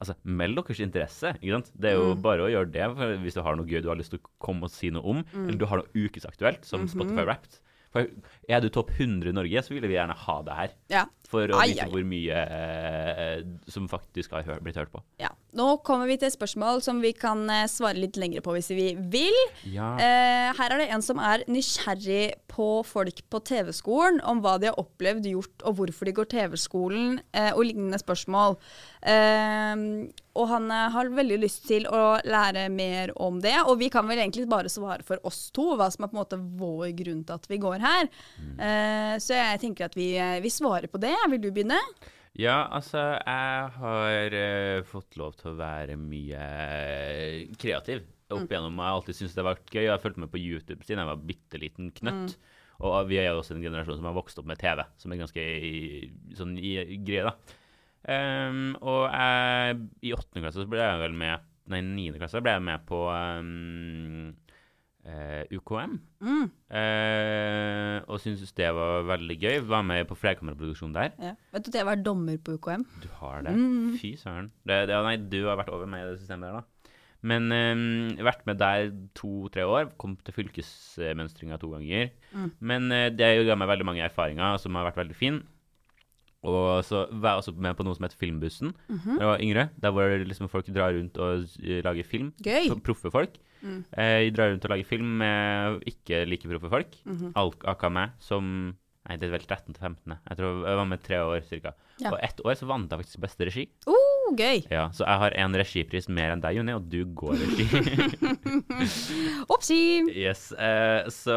Altså, meld deres interesse, ikke sant. Det er jo bare å gjøre det for hvis du har noe gøy du har lyst til å komme og si noe om, eller du har noe ukesaktuelt, som Spotify Wrapped. For er du topp 100 i Norge, så ville vi gjerne ha det her. Ja. For å Ai, vise ai. hvor mye eh, som faktisk har blitt hørt på. ja. Nå kommer vi til spørsmål som vi kan eh, svare litt lengre på hvis vi vil. Ja. Eh, her er det en som er nysgjerrig på folk på TV-skolen, om hva de har opplevd, gjort, og hvorfor de går TV-skolen, eh, og lignende spørsmål. Eh, og han eh, har veldig lyst til å lære mer om det, og vi kan vel egentlig bare svare for oss to, hva som er på en måte vår grunn til at vi går her. Eh, så jeg tenker at vi, vi svarer på det. Vil du begynne? Ja, altså, jeg har uh, fått lov til å være mye eh, kreativ opp igjennom. Jeg har alltid syntes det har vært gøy. Jeg har fulgt med på YouTube siden jeg var bitte liten knøtt. Og vi er jo også en generasjon som har vokst opp med TV, som er ganske sånn greie, da. Um, og jeg, i åttende klasse så ble jeg vel med Nei, niende klasse ble jeg med på ehm, eh, UKM. Eh, og syntes det var veldig gøy. Var med på flerkameraproduksjon der. Ja. Vet du at jeg var dommer på UKM? Du har det? Fy søren. Det, det, nei, du har vært over meg i det systemet der, da. Men um, vært med der to-tre år. Kom til fylkesmønstringa to ganger. Men eh, det ga meg veldig mange erfaringer som har vært veldig fine. Og så var jeg også med på noe som het Filmbussen da jeg var yngre. Der hvor liksom folk drar rundt og eh, lager film. Gøy. Proffe folk. Eh, de drar rundt og lager film med ikke like proffe folk. Alk Akkurat meg som Nei, det er vel 13 til 15. Jeg tror jeg var med tre år cirka. Ja. Og ett år så vant jeg faktisk beste regi. Oh, Oh, gøy. Ja, Så jeg har en regipris mer enn deg, Juni, og du går regi. *laughs* Opsi! yes, eh, så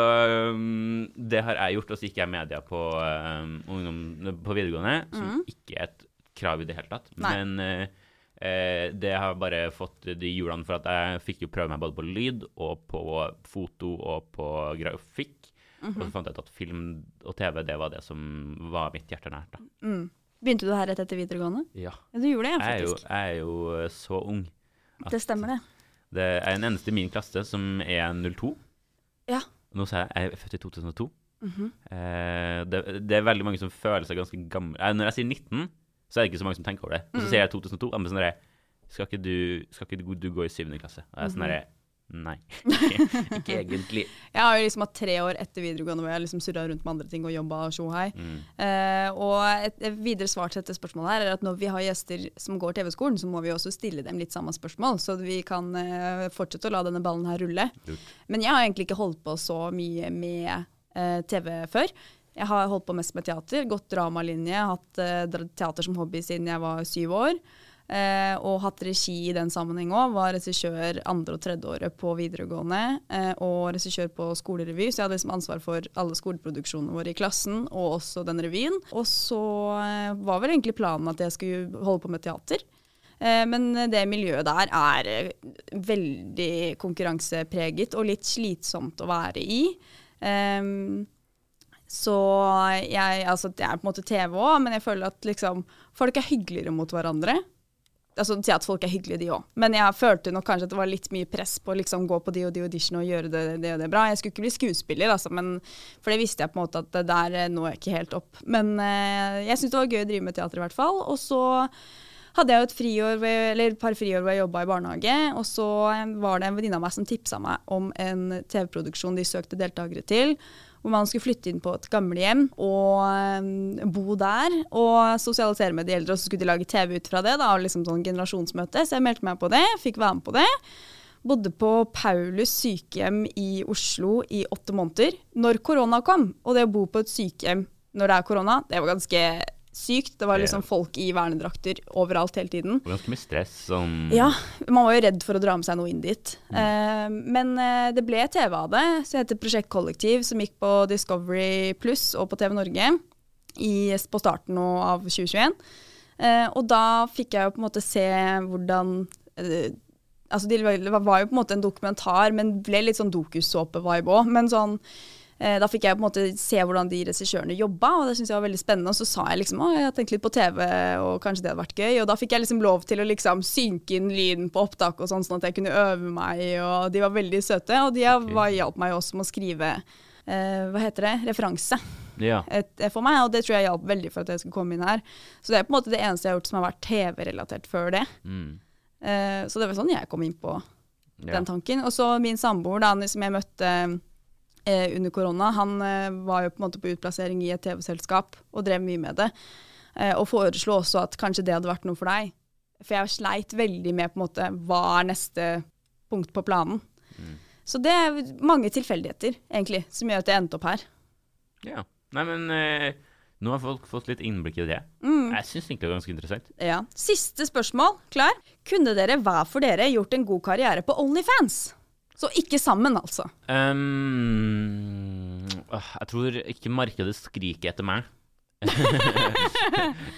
um, det har jeg gjort, og så gikk jeg media på, um, ungdom, på videregående, som ikke er et krav i det hele tatt. Nei. Men uh, eh, det har bare fått de hjulene for at jeg fikk jo prøve meg både på lyd og på foto og på grafikk. Og så fant jeg ut at film og TV, det var det som var mitt hjerte nært. da. Mm. Begynte du her rett etter videregående? Ja. Ja, du gjorde det, Jeg er, jo, faktisk. jeg er jo eh, så ung. Det stemmer, det. Det er en eneste i min klasse som er 02. Ja. Nå sa jeg jeg er født i 2002. Mhm. eh, det, det er veldig mange som føler seg ganske gamle. Eh, når jeg sier 19, så er det ikke så mange som tenker over det. Og Mm. så sier jeg 2002, og de er sånn skal ikke, du, skal ikke du, du gå i syvende klasse? Og jeg er sånn mm derre Nei, *laughs* ikke, ikke egentlig. Jeg har jo liksom hatt tre år etter videregående hvor jeg liksom surra rundt med andre ting og jobba og tjo hei. Mm. Uh, og et, et videre svar til dette spørsmålet her er at når vi har gjester som går TV-skolen, så må vi også stille dem litt samme spørsmål, så vi kan uh, fortsette å la denne ballen her rulle. Lurt. Men jeg har egentlig ikke holdt på så mye med uh, TV før. Jeg har holdt på mest med teater, gått dramalinje, hatt teater som hobby siden jeg var syv år. Eh, og hatt regi i den sammenheng òg. Var regissør andre og tredjeåret på videregående. Eh, og regissør på skolerevy, så jeg hadde liksom ansvar for alle skoleproduksjonene våre i klassen, og også den revyen. Og så eh, var vel egentlig planen at jeg skulle holde på med teater. Eh, Men det miljøet der er eh, veldig konkurransepreget og litt slitsomt å være i. Ehm, så jeg, altså det er på en måte TV òg, men jeg føler at liksom folk er hyggeligere mot hverandre. Altså si at folk er hyggelige, de òg. Men jeg følte nok kanskje at det var litt mye press på å liksom gå på de og de auditionene og gjøre det, det og det bra. Jeg skulle ikke bli skuespiller, altså, men, for det visste jeg på en måte at det der eh, når jeg ikke helt opp. Men eh, jeg syns det var gøy å drive med teater i hvert fall. Og så hadde jeg et friår, et par friår hvor jeg jobba i barnehage. Og så eh, var det en venninne av meg som tipsa meg om en TV-produksjon de søkte deltakere til. Hvor man skulle flytte inn på et gamlehjem og eh, bo der. Og sosialisere med de eldre, og så skulle de lage TV ut fra det. da, og liksom sånn generasjonsmøte. Så jeg meldte meg på det, fikk være med på det. Bodde på Paulus sykehjem i Oslo i åtte måneder når korona kom. Og det å bo på et sykehjem når det er korona, det var ganske sykt. Det var liksom folk i vernedrakter overalt hele tiden. Og ganske mye stress. Sånn Ja, man var jo redd for å dra med seg noe inn dit. Eh, men uh, det ble TV av det, så det heter Prosjekt Kollektiv, som gikk på Discovery Pluss og på TV Norge i, på starten av 2021. Uh, og da fikk jeg jo på en måte se hvordan eh, Altså det var jo på en måte en dokumentar, men ble litt sånn dokusåpe-vibe òg. Men sånn eh, da fikk jeg på en måte se hvordan de regissørene jobba, og det syntes jeg var veldig spennende. Og så sa jeg liksom å, jeg har tenkt litt på TV, og kanskje det hadde vært gøy. Og da fikk jeg liksom lov til å liksom synke inn lyden på opptak og sånn, sånn at jeg kunne øve meg, og de var veldig søte. Og de okay. hjalp meg også med å skrive eh, hva heter det, referanse Ja. et, for meg, og det tror jeg hjalp veldig for at jeg skulle komme inn her. Så det er på en måte det eneste jeg har gjort som har vært TV-relatert før det. Mm. Eh, så det var sånn jeg kom inn på ja. den tanken. Og så min samboer, da, som jeg møtte eh, under korona, han eh, var jo på en måte på utplassering i et TV-selskap og drev mye med det. Eh, og foreslo også at kanskje det hadde vært noe for deg. For jeg sleit veldig med på en måte hva er neste punkt på planen. Mm. Så det er mange tilfeldigheter, egentlig, som gjør at jeg endte opp her. ja. Nei, men eh, nå har folk fått litt innblikk i det. Mm. Jeg syns egentlig det var ganske interessant. Ja. Siste spørsmål. Klar? Kunne dere hver for dere gjort en god karriere på Onlyfans? Så ikke sammen, altså. Um, jeg tror ikke markedet skriker etter meg. *laughs*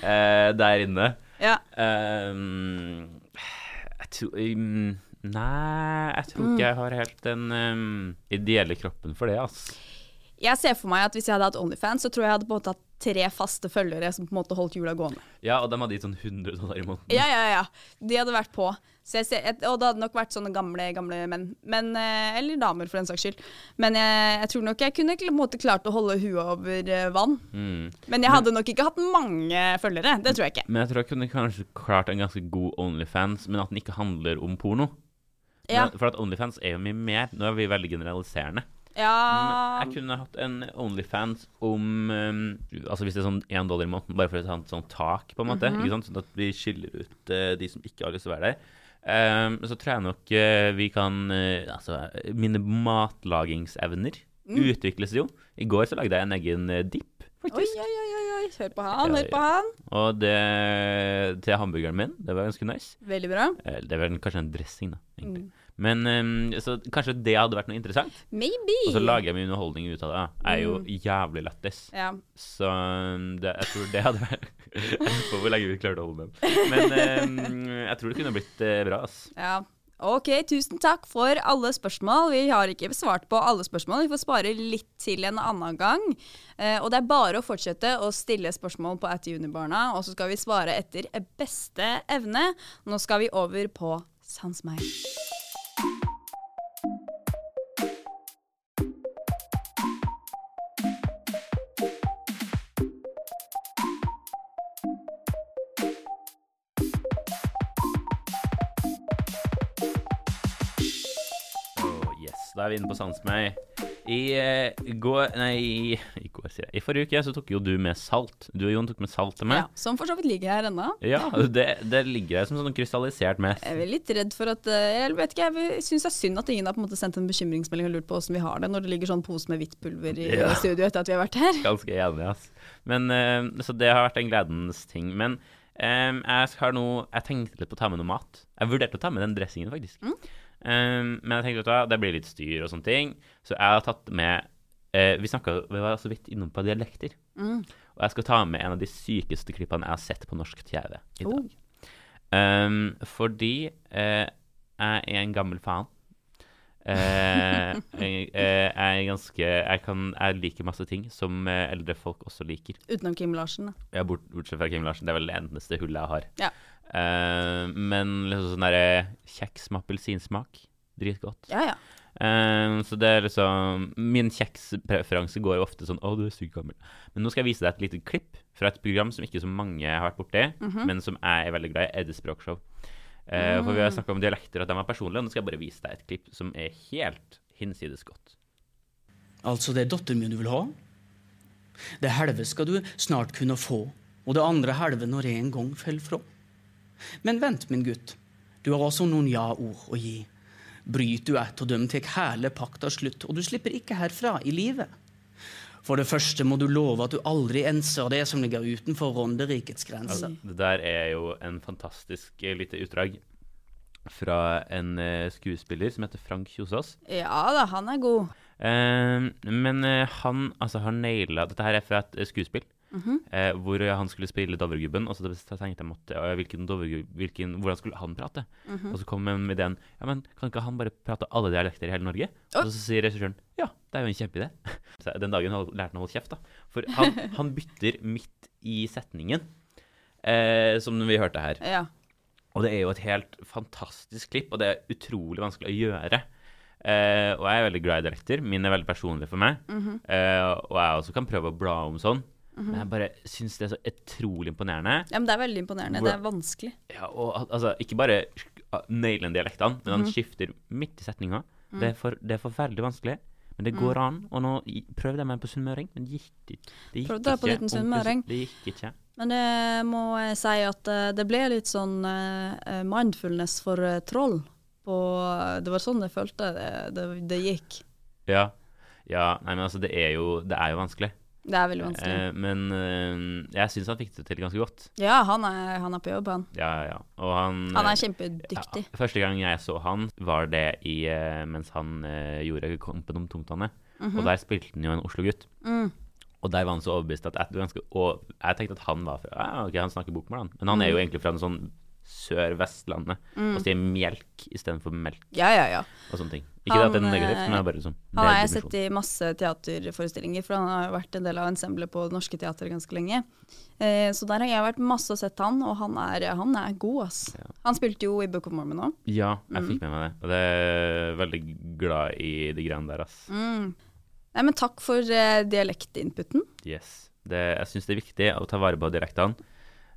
Eh, der inne. Ja. Um, jeg tror um, Nei, jeg tror ikke jeg har helt den ideelle kroppen for det, altså. Jeg ser for meg at hvis jeg hadde hatt Onlyfans, så tror jeg jeg hadde på en måte hatt tre faste følgere som på en måte holdt hjula gående. Ja, og de hadde gitt sånn 100 dollar i måneden. Ja, ja, ja. De hadde vært på. Ser, og det hadde nok vært sånne gamle, gamle menn. Men, eh, eller damer, for den saks skyld. Men jeg, jeg tror nok jeg kunne på en måte klart å holde huet over eh, vann. Mm. Men jeg hadde nok ikke hatt mange følgere. Det tror jeg ikke. Men jeg tror jeg kunne kanskje klart en ganske god Onlyfans, men at den ikke handler om porno. Ja. Men- For at Onlyfans er jo mye mer. Nå er vi veldig generaliserende. ja. Jeg kunne hatt en Onlyfans om um, Altså hvis det er sånn én dollar i måneden, bare for å ta et sånt tak, på en måte. Ikke sant? Sånn at vi skiller ut uh, de som ikke har lyst til å være der. Um, så tror jeg nok uh, vi kan uh, Altså, mine matlagingsevner Mm. utvikles jo. I går så lagde jeg en egen dip dipp, Oi, faktisk. oi, oi, oi, oi. Hør på han, hør på han. Og det til hamburgeren min, det var ganske nice. Veldig bra. Eh, Det var kanskje en dressing, da. egentlig. Mm. Men um, så kanskje det hadde vært noe interessant. Maybe. Og så lager jeg mye underholdning ut av det. Jeg er jo Mm. jævlig lættis. Ja. Så det, jeg tror det hadde vært *laughs* vet hvor lenge vi klarte å holde den. Men um, jeg tror det kunne blitt uh, bra. ass. Ja. Ok, tusen takk for alle spørsmål. Vi har ikke svart på alle spørsmål. Vi får spare litt til en annen gang. Eh, og det er bare å fortsette å stille spørsmål på at Unibarna, og så skal vi svare etter beste evne. Nå skal vi over på Sans meg. Da er vi inne på Sandsmøy. I uh, går Nei, i, går, sier jeg. I forrige uke så tok jo du med salt. Du og Jon tok med salt til Ja, meg. som for så vidt ligger her ennå. Ja, det, det ligger der som sånn krystallisert mess. Jeg er litt redd for at eh, Jeg vet ikke, jeg syns det er synd at ingen har på en måte sendt en bekymringsmelding og lurt på åssen vi har det når det ligger sånn pose med hvitt pulver i Ja. studio etter at vi har vært her. Ganske enig, ass. Men, uh, så det har vært en gledens ting. Men um, jeg har noe, Jeg tenkte litt på å ta med noe mat. Jeg vurderte å ta med den dressingen, faktisk. Eh, men jeg tenkte at det blir litt styr og sånne ting, så jeg har tatt med uh, Vi snakket, vi var så vidt innom på dialekter. Mm. Og jeg skal ta med en av de sykeste klippene jeg har sett på norsk TV i Oh. Um, fordi uh, jeg er en gammel faen. Uh, *laughs* jeg, eh, jeg er ganske jeg, kan, jeg liker masse ting som eldre folk også liker. Utenom Kim Larsen. da. Ja, bort, bortsett fra Kim Larsen. Det er vel det eneste hullet jeg har. Ja. Eh, men liksom sånn derre kjeks med appelsinsmak. Dritgodt. Ja, ja. Uh, så det er liksom Min kjekspreferanse går jo ofte sånn Å, du er sykt gammel. Men nå skal jeg vise deg et lite klipp fra et program som ikke så mange har vært borti, Mhm. men som jeg er veldig glad i. eddespråkshow mm. For vi har snakka om dialekter, og at de er personlige. Og nå skal jeg bare vise deg et klipp som er helt hinsides godt. Altså, det er datteren min du vil ha. Det halve skal du snart kunne få, og det andre halve når jeg en gang faller fra. Men vent, min gutt, du har også noen ja-ord å gi. Bryter du et av dem, tar hele pakta slutt, og du slipper ikke herfra i livet. For det første må du love at du aldri enser det som ligger utenfor Ronderikets grenser. Det der er jo en fantastisk eh, lite utdrag fra en eh, skuespiller som heter Frank Kjosås. Ja da, han er god. Eh, men eh, han altså, har naila Dette her er fra et eh, -hmm. eh, hvor han skulle spille Dovregubben, og så tenkte jeg måtte, hvilken hvilken, hvordan skulle han prate? Og så kom han med ideen ja, men kan ikke han bare prate alle dialekter i hele Norge? Og så sier regissøren ja, det er jo en kjempeidé. *laughs* Så Den dagen har- lærte han å holde kjeft, da. For han, *laughs* han bytter midt i setningen, eh, som vi hørte her. Ja. Og det er jo et helt fantastisk klipp, og det er utrolig vanskelig å gjøre. Eh, og jeg er veldig glad i dialekter. Min er veldig personlig for meg. eh, og jeg også kan prøve å bla om sånn. Men jeg bare syns det er så utrolig imponerende. ja, men det er veldig imponerende. Det er vanskelig. Ja, og al- altså, ikke bare naile dialektene, men han skifter midt i setninga. Det, er for- det er forferdelig vanskelig. Men det går an. Og nå prøvde jeg meg på sunnmøring, men gikk ikke. Det gikk Prøvde jeg på liten sunnmøring? Det gikk ikke. Men det må jeg si at eh, det ble litt sånn uh, mindfulness for uh, troll. På, det var sånn jeg følte det, det, det gikk. Ja. ja. Nei, men altså, det er jo, det er jo vanskelig. Det er veldig vanskelig. Eh, men eh, jeg syns han fikk det til ganske godt. Ja, han er, han er på jobb, han. Ja, ja. Og han Han er eh, kjempedyktig. Ja, første gang jeg så han, var det i, eh, mens han eh, gjorde Kampen om tungtvannet. Og der spilte han jo en Oslo-gutt. Mm. Og der var han så overbevist at jeg, ganske, og jeg tenkte at han var fra ja, ok, han snakker bokmål, han. Men han er jo egentlig fra en sånn Sør-Vestlandet og sier melk istedenfor melk Ja, ja, ja. og sånne ting. Ikke det at det er Han, negativt, eh, men det er bare liksom Han har jeg sett i masse teaterforestillinger, for han har vært en del av ensemblet på Det Norske Teatret ganske lenge. Eh, så der har jeg vært masse og sett han, og han er, han er god, ass. Han spilte jo i Book of Mormon òg. Ja, jeg Mm. fikk med meg det. Og det er veldig glad i de greiene der, ass. Mm. Nei, men takk for eh, dialektinputen. Yes. Det, jeg syns det er viktig å ta vare på dialektene.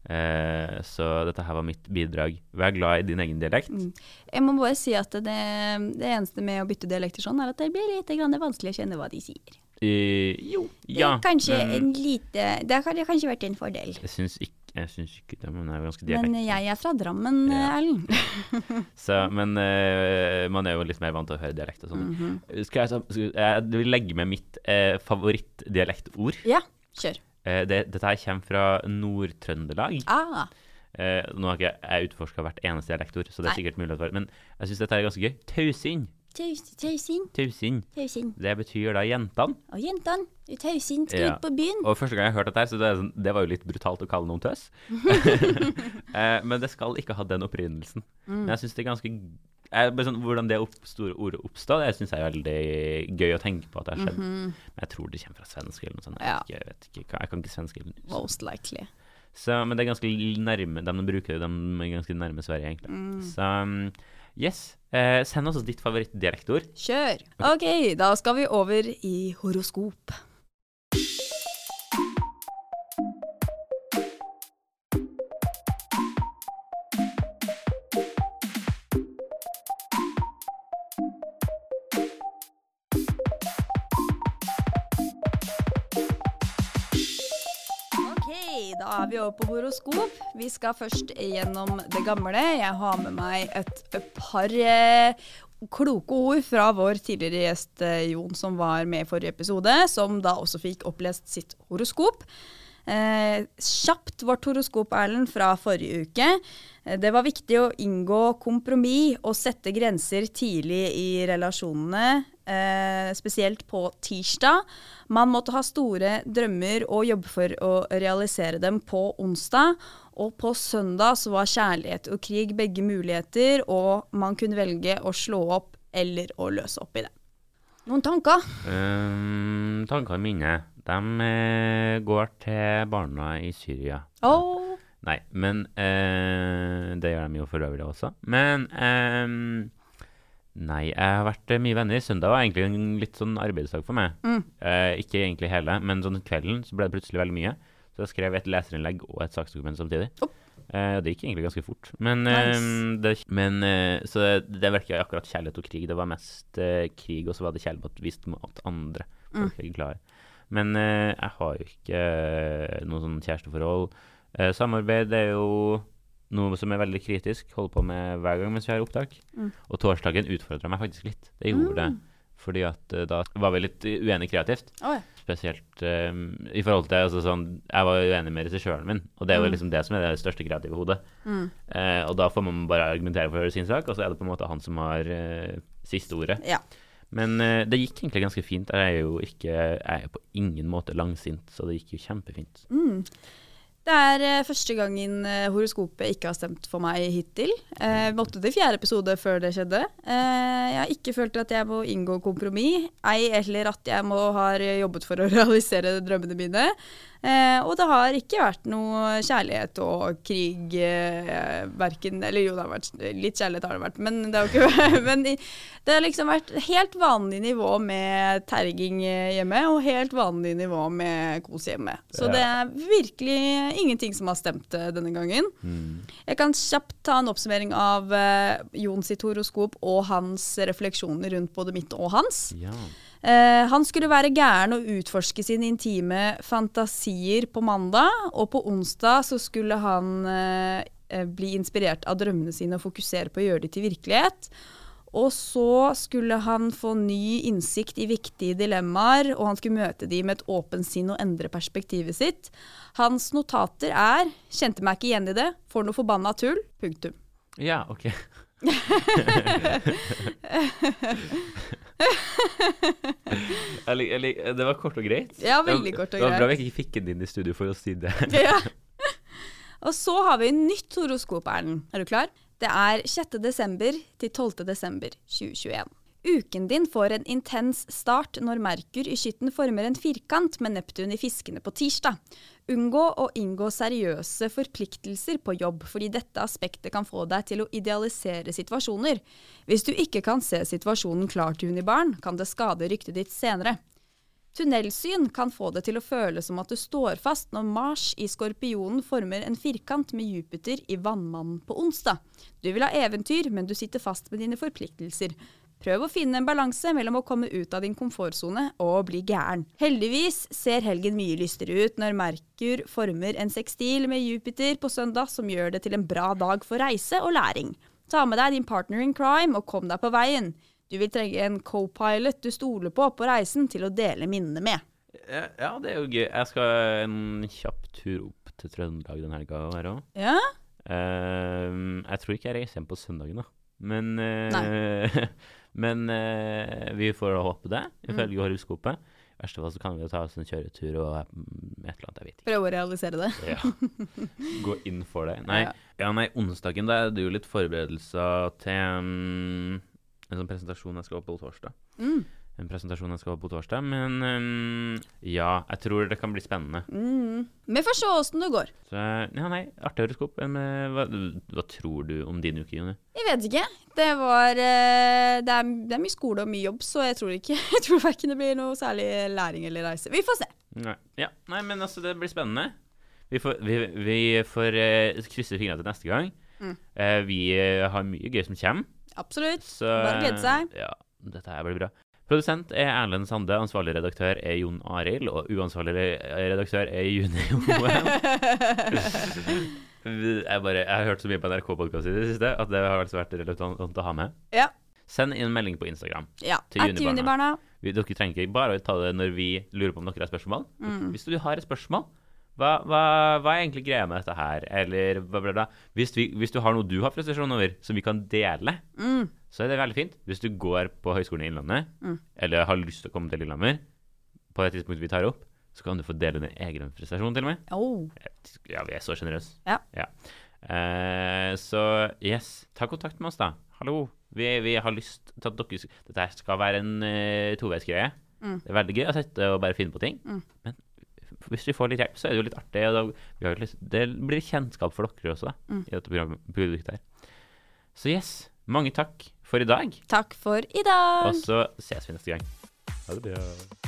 Eh, så dette her var mitt bidrag. Vær glad i din egen dialekt. Mm. Jeg må bare si at det, det eneste med å bytte dialekter sånn, er at det blir litt grann vanskelig å kjenne hva de sier. Eh, jo, Det er kanskje men en lite Det har kanskje vært en fordel. jeg syns ikke, jeg syns ikke det, men jeg er ganske Men jeg er fra Drammen, Ja. Erlend. *laughs* *laughs* Så, men eh, man er jo litt mer vant til å høre dialekt og sånn. Mhm. Skal jeg skal, Jeg vil legge med mitt eh, favorittdialektord. Ja, kjør. Eh, det, dette her kommer fra Nord-Trøndelag. Ah, Eh, nå har ikke jeg utforska hvert eneste dialektor, så det er Nei. sikkert mulig å svare. Men jeg syns dette er ganske gøy. Tausinn. Tausinn. Tausinn. tausing. Det betyr da jentene. Og jentene, Tausinn skal Ja. ut på byen. Og første gang jeg hørte dette, her, så det, sånn, det var jo litt brutalt å kalle noen tøs. *laughs* *laughs* eh, men det skal ikke ha den opprinnelsen. Men jeg syns det er ganske jeg, sånn, Hvordan det opp, store ordet oppstod, det syns jeg er veldig gøy å tenke på at det har skjedd. Men jeg tror det kommer fra svensk eller noe sånt. Jeg, Ja. jeg, vet ikke, jeg kan ikke svensk eller noe. Most likely. Så, men det er ganske nærme De bruker det, de er ganske nærme Sverige, egentlig. Så um, yes. Eh, send oss ditt favorittdialektord. Kjør. Ok, da skal vi over i horoskop. Er vi over på horoskop. Vi skal først gjennom det gamle. Jeg har med meg et par eh, kloke ord fra vår tidligere gjest eh, Jon, som var med i forrige episode, som da også fikk opplest sitt horoskop. Eh, kjapt vårt horoskop, Erlend, fra forrige uke. Eh, Det var viktig å inngå kompromiss og sette grenser tidlig i relasjonene, eh, spesielt på tirsdag. Man måtte ha store drømmer og jobbe for å realisere dem på onsdag. Og på søndag så var kjærlighet og krig begge muligheter, og man kunne velge å slå opp eller å løse opp i det. Noen tanker? Um, tankene mine de eh, går til barna i Syria. Åh, Nei, men eh, Det gjør de jo for øvrig også. Men ehm, Nei, jeg har vært eh, mye venner. Søndag var egentlig en litt sånn arbeidsdag for meg. Mm. Eh, ikke egentlig hele, men sånn kvelden så ble det plutselig veldig mye. Så jeg skrev et leserinnlegg og et saksdokument samtidig. Oh. Eh, det gikk egentlig ganske fort. Men, Nice. ehm, det, men eh, Så det, det var ikke akkurat kjærlighet og krig. Det var mest eh, krig, og så var det kjærlighet vist mot andre. Folk er glade. Men eh, jeg har jo ikke eh, noe sånn kjæresteforhold. Eh, samarbeid er jo noe som er veldig kritisk. Holder på med hver gang mens vi har opptak. Mm. Og torsdagen utfordra meg faktisk litt. Det gjorde det. Fordi at da var vi litt uenige kreativt. Oi. Spesielt eh, i forhold til altså, sånn, Jeg var uenig med regissøren min, og det er jo liksom det som er det største kreative hodet. Eh, og da får man bare argumentere for sin sak, og så er det på en måte han som har eh, siste ordet. Ja. Men eh, det gikk egentlig ganske fint. Jeg er jo ikke, jeg er på ingen måte langsint, så det gikk jo kjempefint. Det er eh, første gangen eh, horoskopet ikke har stemt for meg hittil. Eh, måtte til fjerde episode før det skjedde. Eh, jeg har ikke følt at jeg må inngå kompromiss, ei eller at jeg må ha jobbet for å *laughs* realisere drømmene mine. Eh, og det har ikke vært noe kjærlighet og krig eh, verken Eller jo, det har vært litt kjærlighet, har det vært, men det har ikke *laughs* Men det har liksom vært helt vanlig nivå med terging hjemme, og helt vanlig nivå med kos hjemme. Så Ja. det er virkelig ingenting som har stemt eh, denne gangen. Jeg kan kjapt ta en oppsummering av eh, Jon sitt horoskop og hans refleksjoner rundt både mitt og hans. Ja. Eh, han skulle være gæren og utforske sine intime fantasier på mandag, og på onsdag så skulle han eh, bli inspirert av drømmene sine og fokusere på å gjøre de til virkelighet. Og så skulle han få ny innsikt i viktige dilemmaer, og han skulle møte de med et åpent sinn og endre perspektivet sitt. Hans notater er 'kjente meg ikke igjen i det', 'for noe forbanna tull', punktum. ja, ok. *laughs* *laughs* *laughs* jeg jeg det var kort og greit. Ja, veldig kort og greit. Det var bra vi ikke fikk den inn i studio for å si det. *laughs* Ja. Og så har vi nytt horoskop, Erlend. Er du klar? Det er 6. desember til 12. desember 2021. Uken din får en intens start når Merkur i skytten former en firkant med Neptun i fiskene på tirsdag. Unngå å inngå seriøse forpliktelser på jobb, fordi dette aspektet kan få deg til å idealisere situasjoner. Hvis du ikke kan se situasjonen klart i barn, kan det skade ryktet ditt senere. Tunnelsyn kan få det til å føles som at du står fast når Mars i Skorpionen former en firkant med Jupiter i Vannmannen på onsdag. Du vil ha eventyr, men du sitter fast med dine forpliktelser. Prøv å finne en balanse mellom å komme ut av din komfortsone og bli gæren. Heldigvis ser helgen mye lystere ut når Merkur former en sekstil med Jupiter på søndag som gjør det til en bra dag for reise og læring. Ta med deg din partner in crime og kom deg på veien. Du vil trenge en co-pilot du stoler på på reisen til å dele minnene med. Ja, det er jo gøy. Jeg skal en kjapp tur opp til Trøndelag den helga her òg. Ja? jeg tror ikke jeg reiser hjem på søndagen, da. Men, eh, *laughs* men eh, vi får håpe det, ifølge horoskopet. I verste fall så kan vi jo ta oss en kjøretur og mm, et eller annet, jeg vet ikke. Prøve å realisere det. Ja. Gå inn for det. Nei, Ja. ja, nei onsdagen da er det jo litt forberedelser til um, en sånn presentasjon jeg skal ha på torsdag. Mm. En presentasjon jeg skal ha på torsdag, men um, ja, jeg tror det kan bli spennende. Mm. Vi får se åssen det går. Så ja, nei, artig horoskop. Eh, hva, hva tror du om din uke, Jonny? Jeg vet ikke. Det var eh, det, er, det er mye skole og mye jobb, så jeg tror ikke *laughs* Jeg tror verken det blir noe særlig læring eller reise. Vi får se. Nei. Ja, nei, men altså, det blir spennende. Vi får, vi, vi får uh, krysse fingrene til neste gang. Mm. Uh, vi har mye gøy som kommer. Absolutt. Så Bare glede seg. Ja, dette her blir bra. Produsent er Erlend Sande, ansvarlig redaktør er Jon Arild, og uansvarlig redaktør er Juni *laughs* Joen. jeg, bare, jeg har hørt så mye på NRK-podkast i det siste at det har altså vært relevant å ha med. Ja. Send inn en melding på Instagram. ja. Til Junibarna. Junibarna. Dere trenger ikke bare å ta det når vi lurer på om dere har spørsmål. Mm. Hvis du har et spørsmål, hva, hva, hva er egentlig greia med dette her? Eller hva blir det? Hvis, vi, hvis du har noe du har frustrasjon over, som vi kan dele, Mm. så er det veldig fint. Hvis du går på Høgskolen i Innlandet, Mm. eller har lyst til å komme til Lillehammer, på et tidspunkt vi tar opp, så kan du få dele din egen frustrasjon til og med. Oh. Ja, vi er så sjenerøse. Ja. Eh, så yes, ta kontakt med oss, da. Hallo. Vi, vi har lyst til at dere Dette skal være en uh, toveisgreie. Mm. Det er veldig gøy å sitte og bare finne på ting. Mm. Men hvis vi får litt hjelp, så er det jo litt artig. Og da, vi har litt, det blir kjennskap for dere også, da, Mm. i dette produktet her. Så yes, mange takk for i dag. Takk for i dag. Og så ses vi neste gang. Ha det bra.